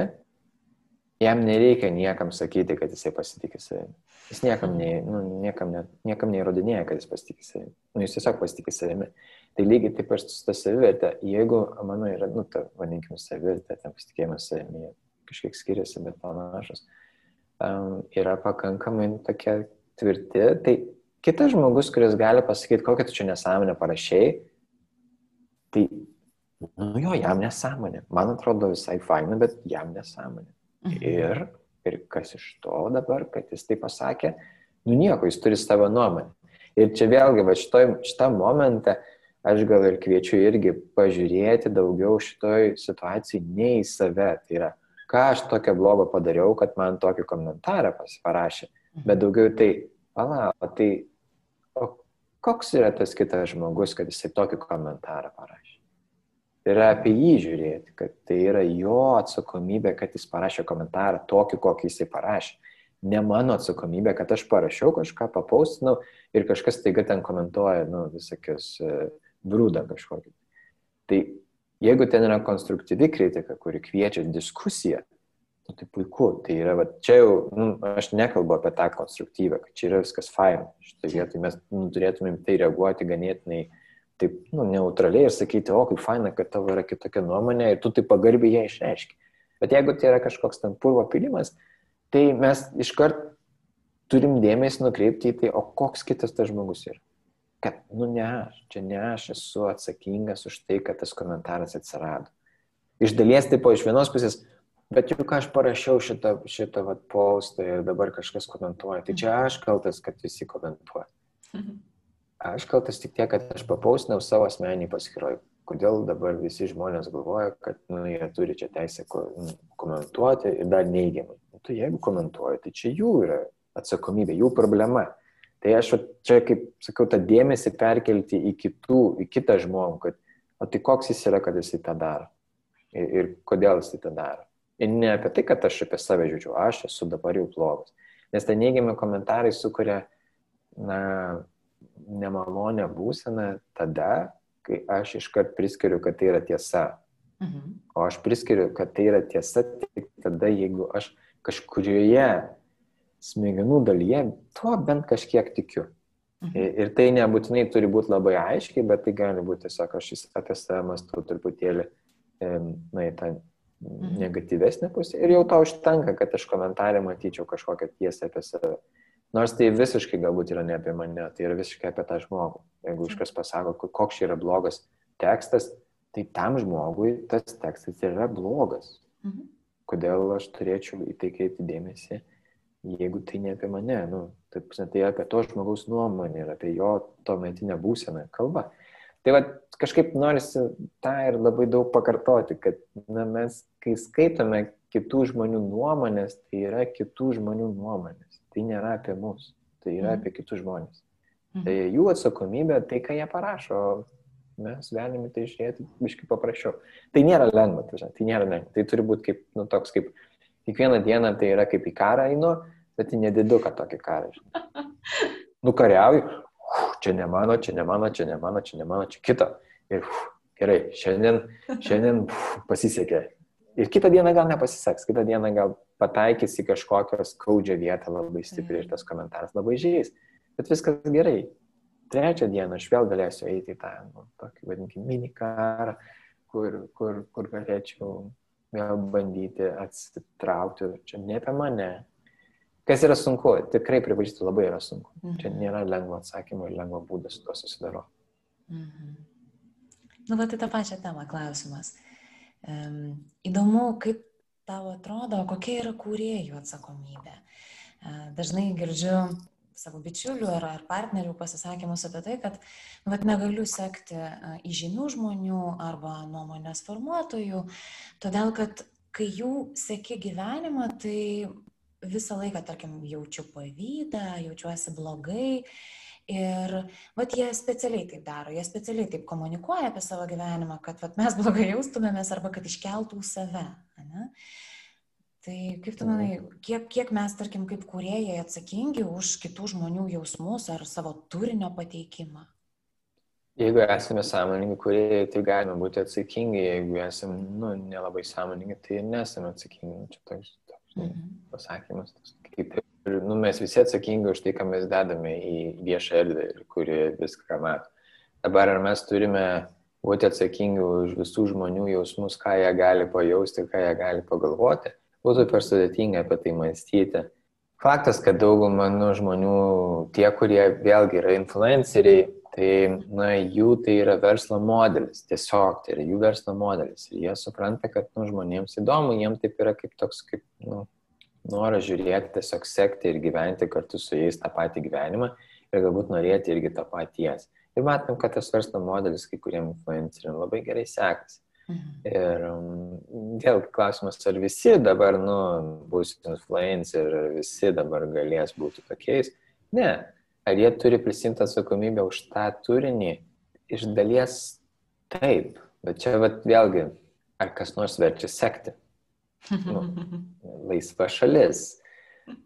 jam nereikia niekam sakyti, kad jisai pasitikė savimi. Jis niekam, mhm. ne, nu, niekam, ne, niekam neįrodinėja, kad jis pasitikė savimi. Nu, jis tiesiog pasitikė savimi. Tai lygiai taip pat su ta savivertė, jeigu mano yra, nu, ta, vadinkime, savivertė, ten pasitikėjimas savimi, kažkiek skiriasi, bet panašus, um, yra pakankamai tokie tvirti, tai kitas žmogus, kuris gali pasakyti, kokią tu čia nesąmonę parašiai, tai, nu jo, jam nesąmonė. Man atrodo visai faina, bet jam nesąmonė. Mhm. Ir, ir kas iš to dabar, kad jis tai pasakė, nu nieko, jis turi savo nuomonę. Ir čia vėlgi, va šitoj, šitam momente, aš gal ir kviečiu irgi pažiūrėti daugiau šitoj situacijai ne į save. Tai yra, ką aš tokio blogo padariau, kad man tokį komentarą parašė, bet daugiau tai, pala, tai, o koks yra tas kitas žmogus, kad jisai tokį komentarą parašė. Tai yra apie jį žiūrėti, kad tai yra jo atsakomybė, kad jis parašė komentarą tokį, kokį jisai parašė. Ne mano atsakomybė, kad aš parašiau kažką, papaustinau ir kažkas taiga ten komentuoja, nu, visokius uh, brūdą kažkokį. Tai jeigu ten yra konstruktyvi kritika, kuri kviečia diskusiją, nu, tai puiku. Tai yra, va, čia jau, nu, aš nekalbu apie tą konstruktyvę, kad čia yra viskas faina. Šitą vietą mes nu, turėtumėm tai reaguoti ganėtinai taip, nu, neutraliai ir sakyti, o kaip faina, kad tavo yra kitokia nuomonė ir tu taip pagarbiai ją išreiški. Bet jeigu tai yra kažkoks ten purvo pilimas, tai mes iškart turim dėmesį nukreipti į tai, o koks kitas tas žmogus yra kad, nu ne aš, čia ne aš esu atsakingas už tai, kad tas komentaras atsirado. Iš dalies tipo iš vienos pusės, bet juk aš parašiau šitą, šitą vat, postą ir dabar kažkas komentuoja, tai čia aš kaltas, kad visi komentuoja. Aš kaltas tik tiek, kad aš papaustinau savo asmenį paskiroj. Kodėl dabar visi žmonės galvoja, kad nu, jie turi čia teisę ko, komentuoti ir dar neigiamai. Nu, tai jeigu komentuoja, tai čia jų yra atsakomybė, jų problema. Tai aš čia, kaip sakau, tą dėmesį perkelti į, kitų, į kitą žmogų, kad, o tai koks jis yra, kad jisai tą daro ir, ir kodėl jisai tą daro. Ir ne apie tai, kad aš apie save žiūriu, aš esu dabar jau blogas. Nes tai neigiami komentarai sukuria, na, nemalonę būseną tada, kai aš iškart priskiriu, kad tai yra tiesa. Mhm. O aš priskiriu, kad tai yra tiesa tik tada, jeigu aš kažkurioje smegenų dalyje, tuo bent kažkiek tikiu. Mhm. Ir tai nebūtinai turi būti labai aiškiai, bet tai gali būti tiesiog aš apie save mąstu truputėlį, na, į tą mhm. negatyvesnę pusę. Ir jau to užtenka, kad aš komentarė matyčiau kažkokią tiesą apie save. Nors tai visiškai galbūt yra ne apie mane, tai yra visiškai apie tą žmogų. Jeigu kažkas pasako, koks čia yra blogas tekstas, tai tam žmogui tas tekstas yra blogas. Mhm. Kodėl aš turėčiau į tai kreipti dėmesį? jeigu tai ne apie mane, nu, taip, tai apie to žmogaus nuomonę ir apie jo tuometinę būseną kalba. Tai va, kažkaip norisi tą ir labai daug pakartoti, kad na, mes, kai skaitome kitų žmonių nuomonės, tai yra kitų žmonių nuomonės. Tai nėra apie mus, tai yra mm. apie kitus žmonės. Mm. Tai jų atsakomybė, tai ką jie parašo, mes galime tai žiūrėti biškai paprasčiau. Tai nėra lengva, tai, tai nėra lengva. Tai turi būti kaip, nu, toks kaip, kiekvieną dieną tai yra kaip į karą einu, bet į nediduką tokį karą. Nukariauju, čia ne mano, čia ne mano, čia ne mano, čia ne mano, čia kito. Ir uf, gerai, šiandien, šiandien uf, pasisekė. Ir kitą dieną gal nepasiseks, kitą dieną gal pataikys į kažkokią skaudžią vietą labai stipriai ir tas komentaras labai žais. Bet viskas gerai. Trečią dieną aš vėl galėsiu eiti į tą, nu, tokį vadinkime, mini karą, kur, kur, kur galėčiau vėl bandyti atsitraukti. Čia ne apie mane. Kas yra sunku, tikrai pripažįstu, labai yra sunku. Mhm. Čia nėra lengvo atsakymo ir lengvo būdo su to susidaro. Mhm. Nu, bet tai tą pačią temą klausimas. Įdomu, kaip tau atrodo, kokia yra kūrėjų atsakomybė. Dažnai girdžiu savo bičiulių ar, ar partnerių pasisakymus apie tai, kad nu, vat, negaliu sekti įžymių žmonių arba nuomonės formuotojų, todėl kad kai jų seki gyvenimą, tai visą laiką, tarkim, jaučiu pavydą, jaučiuosi blogai Ir vat jie specialiai taip daro, jie specialiai taip komunikuoja apie savo gyvenimą, kad vat, mes blogai jaustumėmės arba kad iškeltų save. Ne? Tai kaip tu manai, kiek, kiek mes, tarkim, kaip kuriejai atsakingi už kitų žmonių jausmus ar savo turinio pateikimą? Jeigu esame sąmoningi kuriejai, tai galime būti atsakingi, jeigu esame nu, nelabai sąmoningi, tai nesame atsakingi. Čia toks, toks mhm. pasakymas, kaip Ir nu, mes visi atsakingi už tai, ką mes dedame į viešą erdvę, kuri viską mato. Dabar ar mes turime būti atsakingi už visų žmonių jausmus, ką jie gali pajausti, ką jie gali pagalvoti, būtų per sudėtinga apie tai mąstyti. Faktas, kad dauguma nu, žmonių, tie, kurie vėlgi yra influenceriai, tai na, jų tai yra verslo modelis, tiesiog tai yra jų verslo modelis. Ir jie supranta, kad nu, žmonėms įdomu, jiems taip yra kaip toks, kaip, nu, noras žiūrėti, tiesiog sekti ir gyventi kartu su jais tą patį gyvenimą ir galbūt norėti irgi tą paties. Ir matom, kad tas verslo modelis kai kuriem influenceriam labai gerai sekasi. Mhm. Ir um, vėl klausimas, ar visi dabar, nu, bus influencer, ar visi dabar galės būti tokiais. Ne. Ar jie turi prisimti atsakomybę už tą turinį? Iš dalies taip. Bet čia vat, vėlgi, ar kas nors verčia sekti nu, laisva šalis.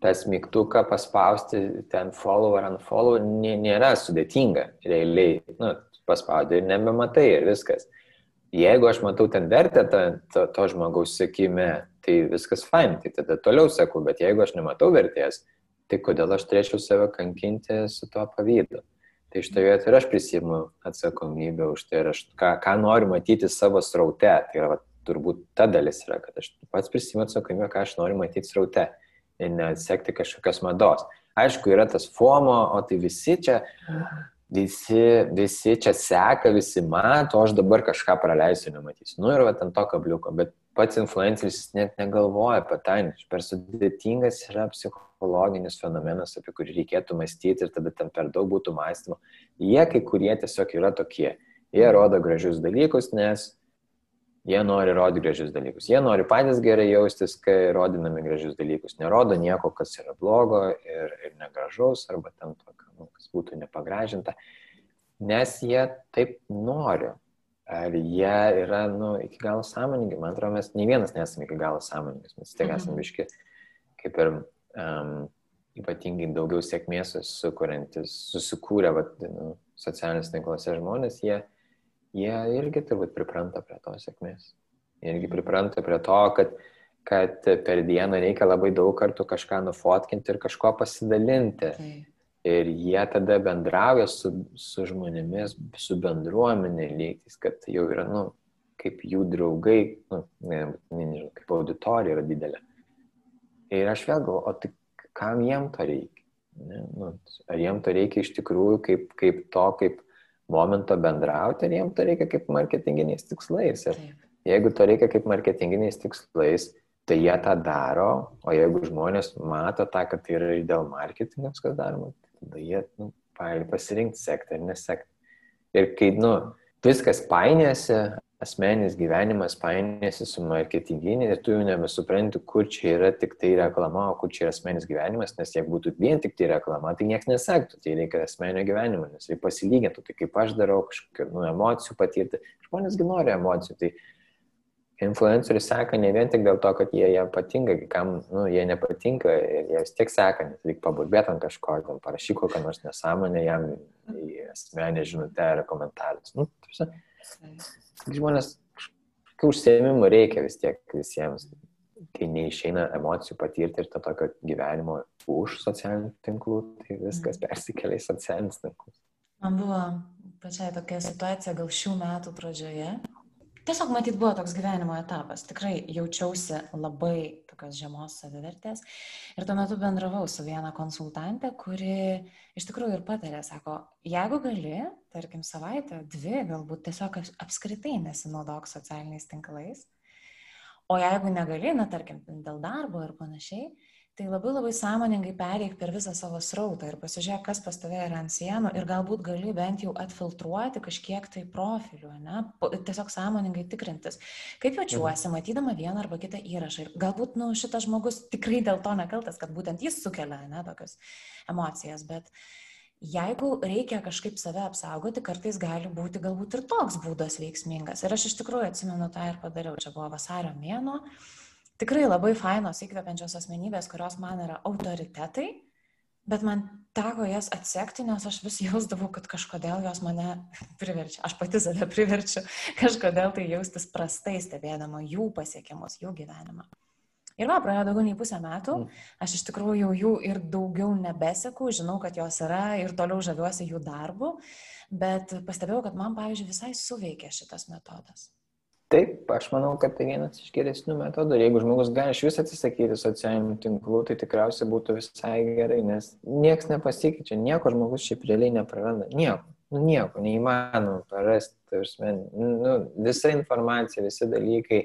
Tas mygtuką paspausti ten follow ar unfollow nėra sudėtinga, realiai. Nu, paspaudai ir nebematai ir viskas. Jeigu aš matau ten vertę to, to, to žmogaus sakime, tai viskas fine, tai tada toliau sakau, bet jeigu aš nematau vertės, tai kodėl aš turėčiau save kankinti su tuo pavydu. Tai iš to vietoj ir aš prisimu atsakomybę už tai ir aš ką, ką noriu matyti savo sraute. Tai yra va, turbūt ta dalis yra, kad aš pats prisimu atsakomybę, ką aš noriu matyti sraute ir nesekti kažkokios mados. Aišku, yra tas FOMO, o tai visi čia, visi, visi čia seka, visi mato, aš dabar kažką praleisiu, nematysiu. Nu ir va ant to kabliuko, bet pats influenceris net negalvoja apie tai, per sudėtingas yra psichologinis fenomenas, apie kurį reikėtų mąstyti ir tada ten per daug būtų mąstymo. Jie kai kurie tiesiog yra tokie. Jie rodo gražius dalykus, nes Jie nori rodyti gražius dalykus. Jie nori patys gerai jaustis, kai rodinami gražius dalykus. Nerodo nieko, kas yra blogo ir, ir negražaus, arba ten tokio, nu, kas būtų nepagražinta. Nes jie taip nori. Ar jie yra, nu, iki galo sąmoningi? Man atrodo, mes nei vienas nesame iki galo sąmoningas. Mes tik esame mhm. biški, kaip ir um, ypatingai daugiau sėkmės vat, nu, socialiniuose tinkluose žmonės, jie jie irgi turbūt pripranta prie tos sėkmės. Jie irgi pripranta prie to, kad, kad per dieną reikia labai daug kartų kažką nufotkinti ir kažko pasidalinti. Tai. Ir jie tada bendrauja su, su žmonėmis, su bendruomenė lygtis, kad jau yra, nu, kaip jų draugai, nu, ne, nežinau, kaip auditorija yra didelė. Ir aš vėl galvoju, o tai kam jiem to reikia? Ne, nu, ar jiem to reikia iš tikrųjų kaip, kaip to, kaip momento bendrauti ir jiems to reikia kaip marketinginiais tikslais. Ir Taip. jeigu to reikia kaip marketinginiais tikslais, tai jie tą daro, o jeigu žmonės mato tą, kad tai yra ir dėl marketingams, kas daroma, tada jie nu, gali pasirinkti sekti ar nesekti. Ir kai nu, viskas painėsi, asmenis gyvenimas painėsi su marketinginiu ir tu jau nebesupranti, kur čia yra tik tai reklama, o kur čia yra asmenis gyvenimas, nes jeigu būtų vien tik tai reklama, tai niekas nesaktų, tai reikia asmenio gyvenimo, nes reikia pasilyginti, tai kaip aš darau, kažkokių nu, emocijų patirti. Žmonėsgi nori emocijų, tai influenceriai seka ne vien tik dėl to, kad jie jam patinka, kam nu, jie nepatinka, jie vis tiek seka, nes reikia paburbėti ant kažko, gal parašyk kokią nors nesąmonę jam į asmenę žinutę ar komentarus. Nu, tarsi, žmonės kažkokių užsiemimų reikia vis tiek visiems, kai neišeina emocijų patirti ir to tokio gyvenimo už socialinių tinklų, tai viskas mhm. persikelia į socialinius tinklus. Man buvo pačiai tokia situacija gal šių metų pradžioje. Tiesiog matyt buvo toks gyvenimo etapas. Tikrai jaučiausi labai tokios žemos savivertės. Ir tuo metu bendravau su viena konsultantė, kuri iš tikrųjų ir patarė, sako, jeigu gali, tarkim, savaitę, dvi, galbūt tiesiog apskritai nesinaudok socialiniais tinklais. O jeigu negali, na, tarkim, dėl darbo ir panašiai, tai labai labai sąmoningai pereik per visą savo srautą ir pasižiūrėk, kas pas tave yra ant sienų ir galbūt gali bent jau atfiltruoti kažkiek tai profilių, ne? tiesiog sąmoningai tikrintis, kaip jaučiuosi, mhm. matydama vieną arba kitą įrašą. Ir galbūt, nu, šitas žmogus tikrai dėl to nekaltas, kad būtent jis sukelia, ne, tokias emocijas, bet jeigu reikia kažkaip save apsaugoti, kartais gali būti galbūt ir toks būdas veiksmingas. Ir aš iš tikrųjų atsimenu tą ir padariau. Čia buvo vasario mėnuo tikrai labai fainos įkvepiančios asmenybės, kurios man yra autoritetai, bet man teko jas atsekti, nes aš vis jausdavau, kad kažkodėl jos mane priverčia, aš pati save priverčiu kažkodėl tai jaustis prastai stebėdama jų pasiekimus, jų gyvenimą. Ir va, praėjo daugiau nei pusę metų, mm. aš iš tikrųjų jų ir daugiau nebeseku, žinau, kad jos yra ir toliau žaviuosi jų darbu, bet pastebėjau, kad man, pavyzdžiui, visai suveikė šitas metodas. Taip, aš manau, kad tai vienas iš geresnių metodų. Jeigu žmogus gali iš vis atsisakyti socialinių tinklų, tai tikriausiai būtų visai gerai, nes niekas nepasikeičia, nieko žmogus šiaip realiai nepraranda. Nieko, nu, nieko, neįmanoma prarasti. Nu, visa informacija, visi dalykai,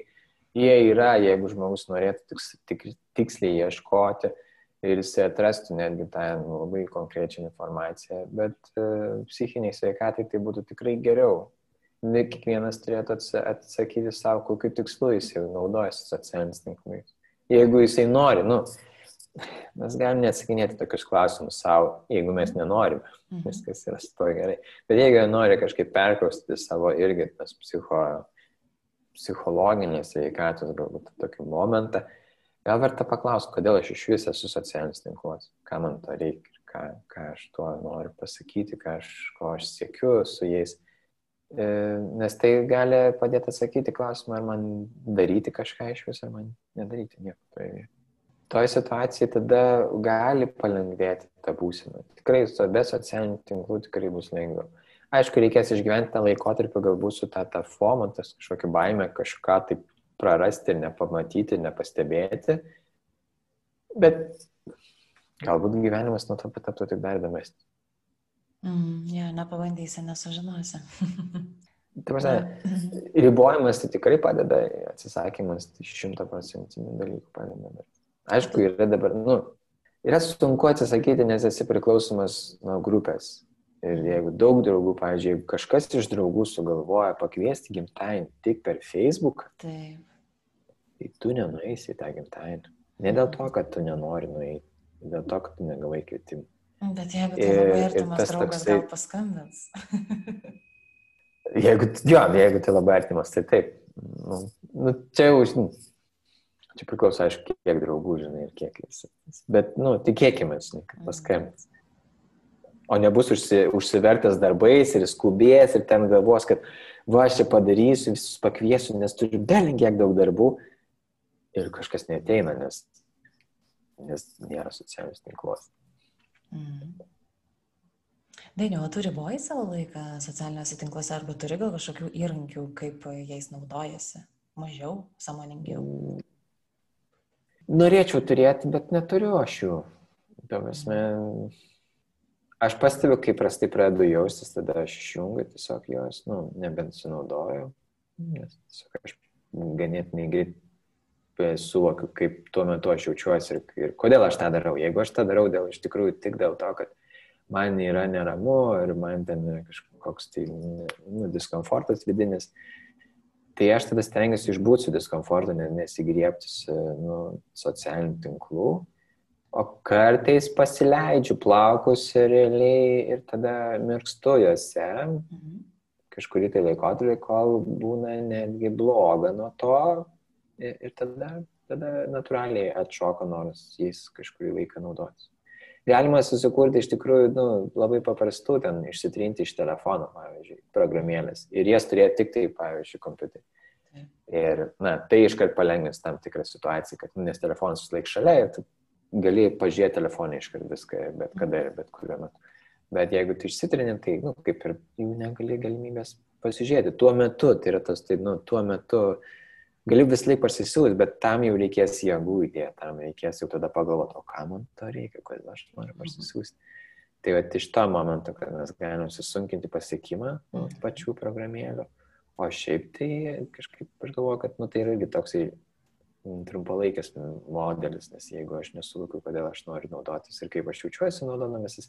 jie yra, jeigu žmogus norėtų tiks, tik, tiksliai ieškoti ir jisai atrastų netgi tą nu, labai konkrečią informaciją. Bet uh, psichiniai sveikatai tai būtų tikrai geriau kiekvienas turėtų atsakyti savo, kokiu tikslu jis jau naudojasi socialiniais tinklais. Jeigu jisai nori, nu, mes galim neatsakinėti tokius klausimus savo, jeigu mes nenorime, mhm. viskas yra su to gerai. Bet jeigu nori kažkaip perkraustyti savo irgi tas psicho, psichologinės veikatos, galbūt tokį momentą, gal verta paklausti, kodėl aš iš vis esu socialinis tinklas, ką man to reikia, ką, ką aš tuo noriu pasakyti, ką aš, ko aš siekiu su jais. E, nes tai gali padėti atsakyti klausimą, ar man daryti kažką iš vis, ar man nedaryti nieko vietoje. Toje situacijoje tada gali palengvėti tą būseną. Tikrai be socialinių tinklų tikrai bus lengviau. Aišku, reikės išgyventi tą laikotarpį galbūt su ta, ta FOMO, tas kažkokia baime kažką taip prarasti nepamatyti, nepastebėti. Bet galbūt gyvenimas nuo to pataptų tik dar įdomesnis. Mm, ja, nepabandysi, nesužinosi. Prasme, ribojimas tai tikrai padeda, atsisakymas tai šimta procentinių dalykų padeda. Bet aišku, yra dabar, nu, yra sunku atsisakyti, nes esi priklausomas nuo grupės. Ir jeigu daug draugų, pavyzdžiui, jeigu kažkas iš draugų sugalvoja pakviesti gimtadienį tik per Facebook, Taip. tai tu nenueisi į tą gimtadienį. Ne dėl to, kad tu nenori nueiti, dėl to, kad tu negavai kvietimų. Bet jeigu tai labai artimas draugas, toksai... gal paskambins. jeigu, jo, jeigu tai labai artimas, tai taip. Nu, nu, čia jau, žinai, čia priklauso, aišku, kiek draugų, žinai, ir kiek jis. Bet, nu, tikėkime, žinai, kad mm. paskambins. O nebus užsi, užsivertęs darbais ir skubės ir ten galvos, kad va, aš čia padarysiu, visus pakviesiu, nes turiu belingiek daug darbų ir kažkas neteina, nes, nes nėra socialinius tinkluose. Mm. Dainiu, o tu riboji savo laiką socialiniuose tinkluose arba turi gal kažkokių įrankių, kaip jais naudojasi? Mažiau, samoningiau? Norėčiau turėti, bet neturiu aš jų. Prasme, aš pastebiu, kai prastai pradedu jaustis, tada aš išjungiu tiesiog jos, nu, nebent sunaudoju, nes tiesiog aš ganėtinai greit suvokiu, kaip tuo metu aš jaučiuosi ir, ir kodėl aš tą darau. Jeigu aš tą darau dėl iš tikrųjų tik dėl to, kad man yra neramu ir man ten yra kažkoks tai nu, diskomfortas vidinis, tai aš tada stengiuosi išbūti su diskomfortu, nesigrieptis nu, socialinių tinklų, o kartais pasileidžiu plaukus realiai ir tada mirkstu juose. Mhm. Kažkurį tai laikotarpį, kol būna netgi bloga nuo to, ir tada, tada natūraliai atšoka noras jais kažkurį laiką naudotis. Galima susikurti iš tikrųjų nu, labai paprastų, ten išsitrinti iš telefono, pavyzdžiui, programėlės ir jas turėti tik tai, pavyzdžiui, kompiuterį. Ir, na, tai iškart palengvins tam tikrą situaciją, kad, nu, nes telefonas vis laik šalia ir gali pažiūrėti telefonį iškart viską, bet kada ir bet kuriuo metu. Bet jeigu tu išsitrini, tai, nu, kaip ir jų negali galimybės pasižiūrėti. Tuo metu, tai yra tas, tai, nu, tuo metu gali vis laik pasisiūlyti, bet tam jau reikės jėgų įdėti, tam reikės jau tada pagalvoti, o ką man to reikia, kodėl aš noriu mhm. pasisiūsti. Tai va iš to momento, kad mes galime susunkinti pasiekimą nu, pačių programėlių, O šiaip tai kažkaip aš galvoju, kad nu, tai yra irgi toksai trumpalaikis modelis, nes jeigu aš nesuvokiu, kodėl aš noriu naudotis ir kaip aš jaučiuosi naudodamasis,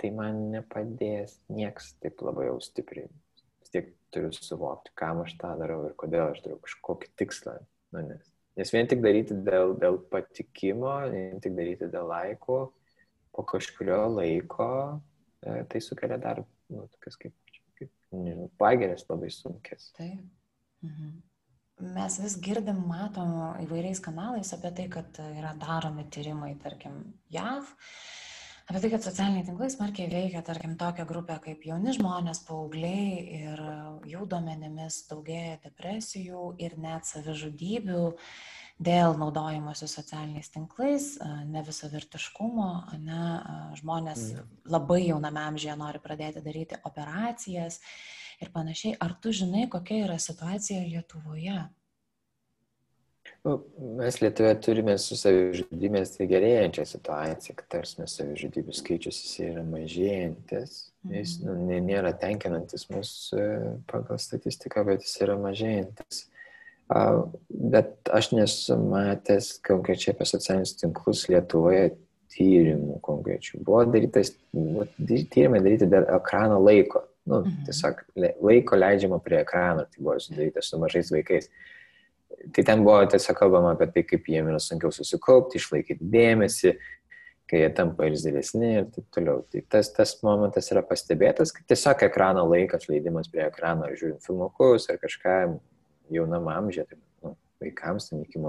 tai man nepadės nieks taip labai jau stipriai. Tiek turiu suvokti, kam aš tą darau ir kodėl aš darau kažkokį tikslą. Nu, nes, nes vien tik daryti dėl, dėl patikimo, vien tik daryti dėl laiko, po kažkurio laiko, e, tai sukelia dar, nu, tokias kaip nežinau, pagerės labai sunkės. Taip. Mhm. Mes vis girdim, matom įvairiais kanalais apie tai, kad yra daromi tyrimai, tarkim, JAV, apie tai, kad socialiniai tinklai smarkiai veikia, tarkim, tokią grupę kaip jauni žmonės, paaugliai ir jų duomenimis daugėja depresijų ir net savižudybių dėl naudojimosi socialiniais tinklais, nevisavertiškumo, ne, žmonės mm. labai jauname amžiuje nori pradėti daryti operacijas ir panašiai. Ar tu žinai, kokia yra situacija Lietuvoje? Nu, mes Lietuvoje turime su savižudybės tai gerėjančią situaciją, kad tarsi savižudybių skaičius jis yra mažėjantis. Jis mhm. nu, nėra tenkinantis mūsų e, pagal statistiką, bet jis yra mažėjantis. Bet aš nesu matęs konkrečiai apie socialinius tinklus Lietuvoje tyrimų konkrečių. Buvo darytas, tyrimai daryti dėl ekrano laiko. Nu, mhm. tiesiog laiko leidžiama prie ekrano, tai buvo sudaryta su mažais vaikais. Tai ten buvo tiesiog kalbama apie tai, kaip jiems yra sunkiau susikaupti, išlaikyti dėmesį, kai jie tampa irzlesni ir taip toliau. Tai tas, tas momentas yra pastebėtas, kad tiesiog ekrano laikas, leidimas prie ekrano, ar žiūrint filmukus ar kažką, jaunam amžiuje, tai, nu, vaikams, ten iki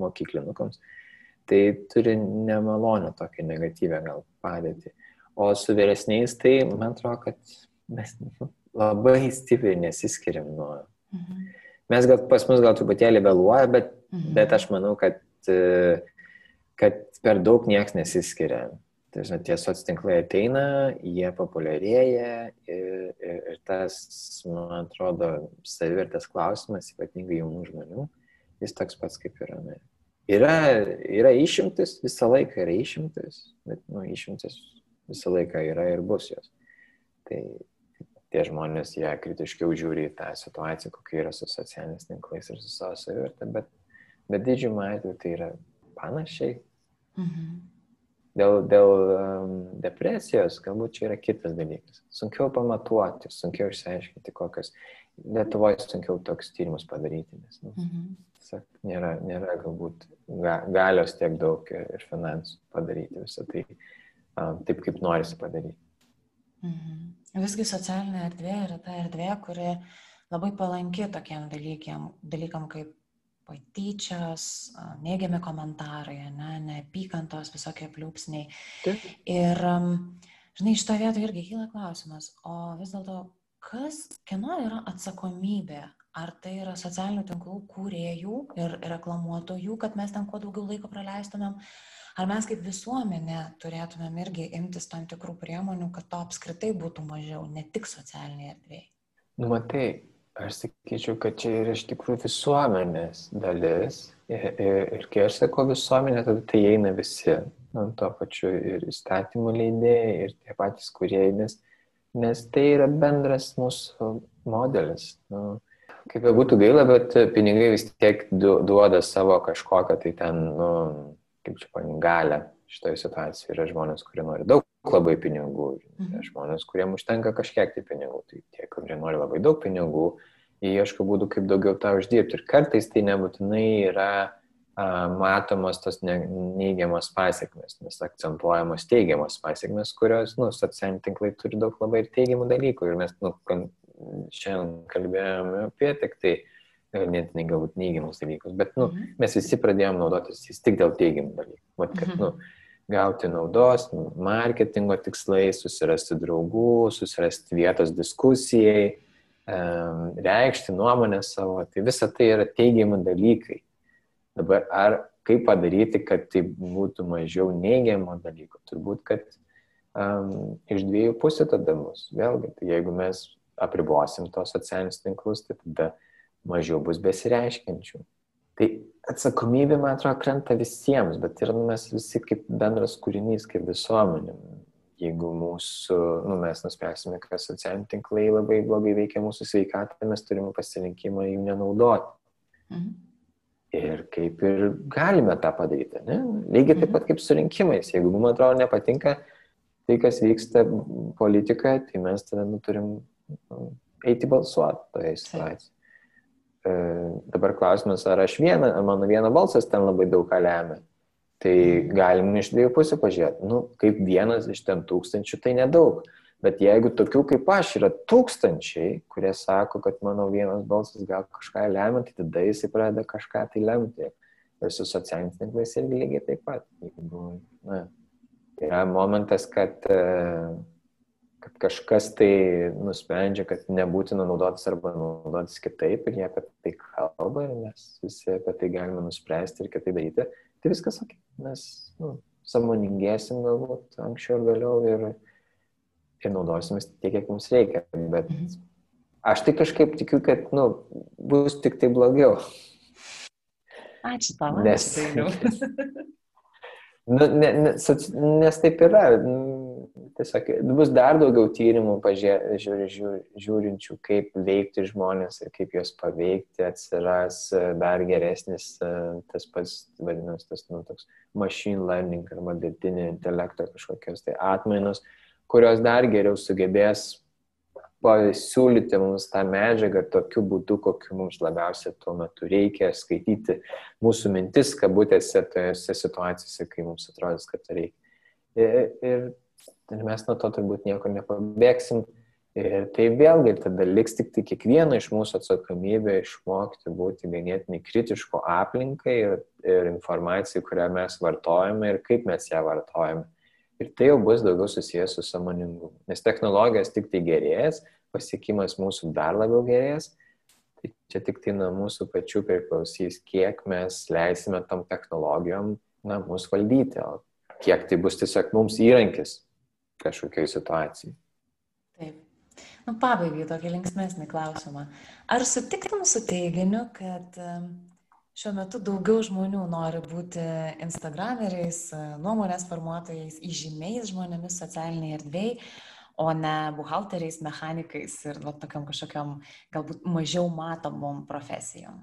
mokyklinukams, tai turi nemalonę tokią negatyvę gal padėtį. O su vyresniais, tai man atrodo, kad mes nu, labai stipriai nesiskiriam nuo. Mhm. Mes gal pas mus gal truputėlį vėluoja, bet, mhm. bet aš manau, kad, kad per daug nieks nesiskiria. Tai žinot, tie soc tinklai ateina, jie populiarėja ir, ir, ir tas, man atrodo, savivertės klausimas, ypatingai jaunų žmonių, jis toks pats kaip yra. Ne. Yra, yra išimtis, visą laiką yra išimtis, bet nu, išimtis visą laiką yra ir bus jos. Tai tie žmonės, jie kritiškiau žiūri į tą situaciją, kokia yra su socialiniais tinklais ir su savo savivertė, bet, bet didžiumą atveju tai yra panašiai. Mhm. Dėl, dėl um, depresijos galbūt čia yra kitas dalykas. Sunkiau pamatuoti, sunkiau išsiaiškinti, kokios. Lietuvoje sunkiau toks tyrimus padaryti, nes nu, mhm. sak, nėra, nėra galbūt ga, galios tiek daug ir, ir finansų padaryti visą tai um, taip, kaip norisi padaryti. Mhm. Visgi socialinė erdvė yra ta erdvė, kuri labai palanki tokiem dalykam, dalykam kaip patyčios, neigiami komentarai, ne, neapykantos, visokie pliūpsniai. Taip. Ir, žinai, iš to vieto irgi kyla klausimas, o vis dėlto, kas, kieno yra atsakomybė? Ar tai yra socialinių tinklų kūrėjų ir reklamuotojų, kad mes ten kuo daugiau laiko praleistumėm? Ar mes kaip visuomenė turėtumėm irgi imtis tam tikrų priemonių, kad to apskritai būtų mažiau, ne tik socialiniai erdvėjai? Nu, matai, Aš sakyčiau, kad čia yra iš tikrųjų visuomenės dalis. Ir, ir, ir kai aš sakau visuomenė, tada tai eina visi. Nu, to pačiu ir įstatymų leidėjai, ir tie patys kuriejai, nes, nes tai yra bendras mūsų modelis. Nu, kaip jau būtų gaila, bet pinigai vis tiek duoda savo kažkokią tai ten, nu, kaip čia panim, galę šitoje situacijoje. Yra žmonės, kurie nori daug labai pinigų, mhm. žmonės, kuriems užtenka kažkiek tai pinigų. Tai tie, kurie nori labai daug pinigų, jie ieško būdų, kaip daugiau tą uždirbti. Ir kartais tai nebūtinai yra a, matomos tos ne, neigiamos pasiekmes, nes akcentuojamos teigiamos pasiekmes, kurios, nu, socialiniai tinklai turi daug labai ir teigiamų dalykų. Ir mes, nu, šiandien kalbėjome apie tik tai ganėtinai galbūt neigiamus dalykus, bet, nu, mhm. mes visi pradėjome naudotis jis tik dėl teigiamų dalykų. Vat, kad, nu, gauti naudos, marketingo tikslai, susirasti draugų, susirasti vietos diskusijai. reikšti nuomonę savo, tai visa tai yra teigiami dalykai. Dabar ar kaip padaryti, kad tai būtų mažiau neigiamo dalyko? Turbūt, kad um, iš dviejų pusių tada mus. Vėlgi, tai jeigu mes apribosim tos socialinius tinklus, tai tada mažiau bus besireiškiančių. Tai atsakomybė, man atrodo, krenta visiems, bet ir nu, mes visi kaip bendras kūrinys, kaip visuomenė. Jeigu mūsų, nu, mes nuspręsime, kad socialiniai tinklai labai blogai veikia mūsų sveikatą, mes turime pasirinkimą jų nenaudoti. Mhm. Ir kaip ir galime tą padaryti. Ne? Lygiai taip mhm. pat kaip su rinkimais. Jeigu mums atrodo nepatinka tai, kas vyksta politikoje, tai mes tada nu, turim eiti balsuoti toje situacijoje. E, dabar klausimas, ar aš vieną, ar mano vieno balsas ten labai daug ką lemia. Tai mhm. galim iš dviejų pusių pažiūrėti. Nu, kaip vienas iš ten tūkstančių, tai nedaug. Bet jeigu tokių kaip aš yra tūkstančiai, kurie sako, kad mano vienas balsas gal kažką lemia, tai tada jisai pradeda kažką tai lemti. Ir su socialiniais tinklais irgi lygiai taip pat. Jeigu, na, yra momentas, kad uh, kad kažkas tai nusprendžia, kad nebūtina naudotis arba naudotis kitaip ir jie apie tai kalba ir mes visi apie tai galime nuspręsti ir kitaip daryti, tai viskas ok. Mes nu, samoningėsim galbūt anksčiau ir vėliau ir, ir naudosimės tiek, kiek mums reikia. Bet mhm. aš tai kažkaip tikiu, kad nu, bus tik tai blogiau. Ačiū tau. Nes, nu, ne, ne, nes taip yra. Nu, tiesiog bus dar daugiau tyrimų pažė, žiūri, žiūri, žiūrinčių, kaip veikti žmonės ir kaip juos paveikti, atsiras e, dar geresnis e, tas pats, vadinasi, tas, nu, toks machine learning arba dirbtinio intelekto kažkokios tai atmainos, kurios dar geriau sugebės pasiūlyti mums tą medžiagą tokiu būdu, kokiu mums labiausiai tuo metu reikia, skaityti mūsų mintis, kabutėse, tose situacijose, kai mums atrodys, kad reikia. Ir, ir ir mes nuo to turbūt niekur nepabėgsim. Ir tai vėlgi tada liks tik tai kiekvieno iš mūsų atsakomybė išmokti būti ganėtinai kritiško aplinkai ir, ir informacijai, kurią mes vartojame ir kaip mes ją vartojame. Ir tai jau bus daugiau susijęs su samoningumu. Nes technologijos tik tai gerės, pasiekimas mūsų dar labiau gerės. Tai čia tik tai nuo mūsų pačių priklausys, kiek mes leisime tom technologijom na, mūsų valdyti, o kiek tai bus tiesiog mums įrankis kažkokiai situacijai. Taip. Nu, pabaigai tokį linksmesnį klausimą. Ar sutiktum su teiginiu, kad šiuo metu daugiau žmonių nori būti Instagrameriais, nuomonės formuotojais, įžymiais žmonėmis socialiniai erdvėjai, o ne buhalteriais, mechanikais ir va, tokiam kažkokiam galbūt mažiau matomom profesijom?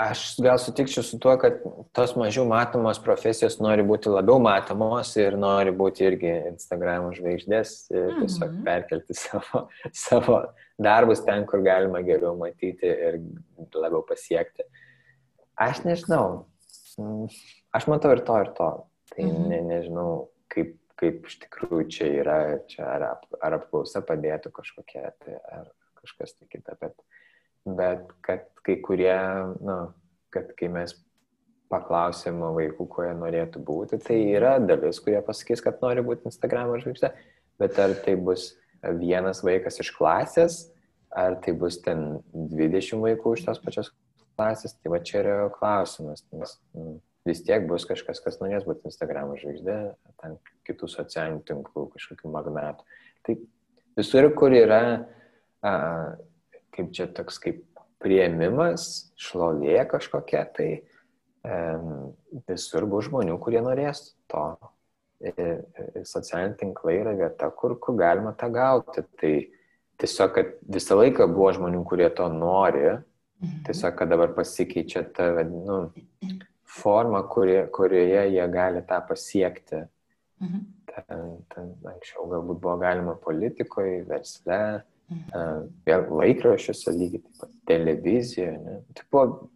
Aš gal sutikčiau su tuo, kad tos mažiau matomos profesijos nori būti labiau matomos ir nori būti irgi Instagram žvaigždės ir mhm. tiesiog perkelti savo, savo darbus ten, kur galima geriau matyti ir labiau pasiekti. Aš nežinau. Mm, aš matau ir to, ir to. Tai mhm. ne, nežinau, kaip, kaip iš tikrųjų čia yra, čia ar, ap, ar apklausa padėtų kažkokia, tai, ar kažkas tai kita, bet bet kad kai kurie, na, kad kai mes paklausėm vaikų, kuo jie norėtų būti, tai yra dalis, kurie pasakys, kad nori būti Instagram žvaigždė, bet ar tai bus vienas vaikas iš klasės, ar tai bus ten 20 vaikų iš tos pačios klasės, tai va čia yra klausimas, nes nu, vis tiek bus kažkas, kas norės būti Instagram žvaigždė, ten kitų socialinių tinklų, kažkokių magnatų. Tai visur, kur yra a, kaip čia toks kaip prieimimas, šlovė kažkokia, tai um, visur bus žmonių, kurie norės to. Ir, socialiniai tinklai yra vieta, kur, kur galima tą gauti. Tai tiesiog, kad visą laiką buvo žmonių, kurie to nori. Tiesiog, kad dabar pasikeičia ta, nu, forma, kurie, kurioje jie gali tą pasiekti. Mhm. Ten, ten anksčiau galbūt buvo galima politikoje, versle, Mhm. Vėl laikraščiuose lygiai taip pat, televizijoje. Tai buvo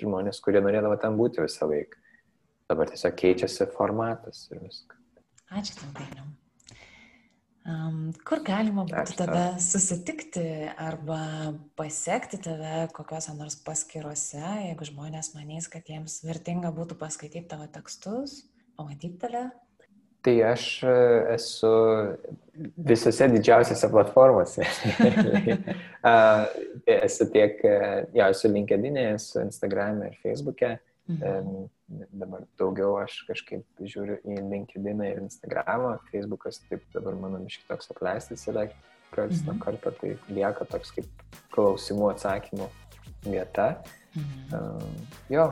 žmonės, kurie norėdavo ten būti visą laiką. Dabar tiesiog keičiasi formatas ir viskas. Ačiū tau, Dainiau. Um, kur galima būtų tada susitikti arba pasiekti tave kokiuose nors paskiruose, jeigu žmonės manys, kad jiems vertinga būtų paskaityti tavo tekstus, pamatyti tave? Tai aš e, esu visose didžiausiose platformose. esu tiek, e, jo, esu LinkedIn'e, esu Instagram'e ir Facebook'e. Mhm. Dabar daugiau aš kažkaip žiūriu į LinkedIn'ą ir Instagram'ą. Facebook'as taip dabar mano miškai toks apleistas yra karts mhm. nuo karto, tai lieka toks kaip klausimų atsakymų vieta. Mhm. Uh, jo,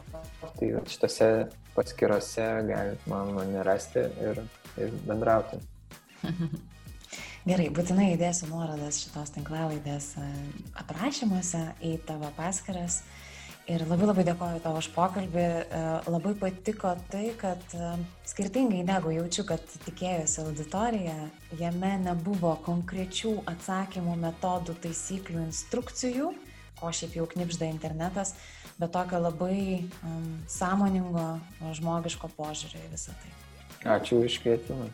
tai šitose paskirose galite man mane rasti ir, ir bendrauti. Gerai, būtinai įdėsiu nuorodas šitos tinklalaidės aprašymuose į tavo paskiras. Ir labai labai dėkoju tavo už pokalbį. Labai patiko tai, kad skirtingai negu jaučiu, kad tikėjosi auditorija, jame nebuvo konkrečių atsakymų, metodų, taisyklių, instrukcijų, ko šiaip jau knipžda internetas, bet tokio labai um, sąmoningo, žmogiško požiūrio į visą tai. Ačiū už kvietimą.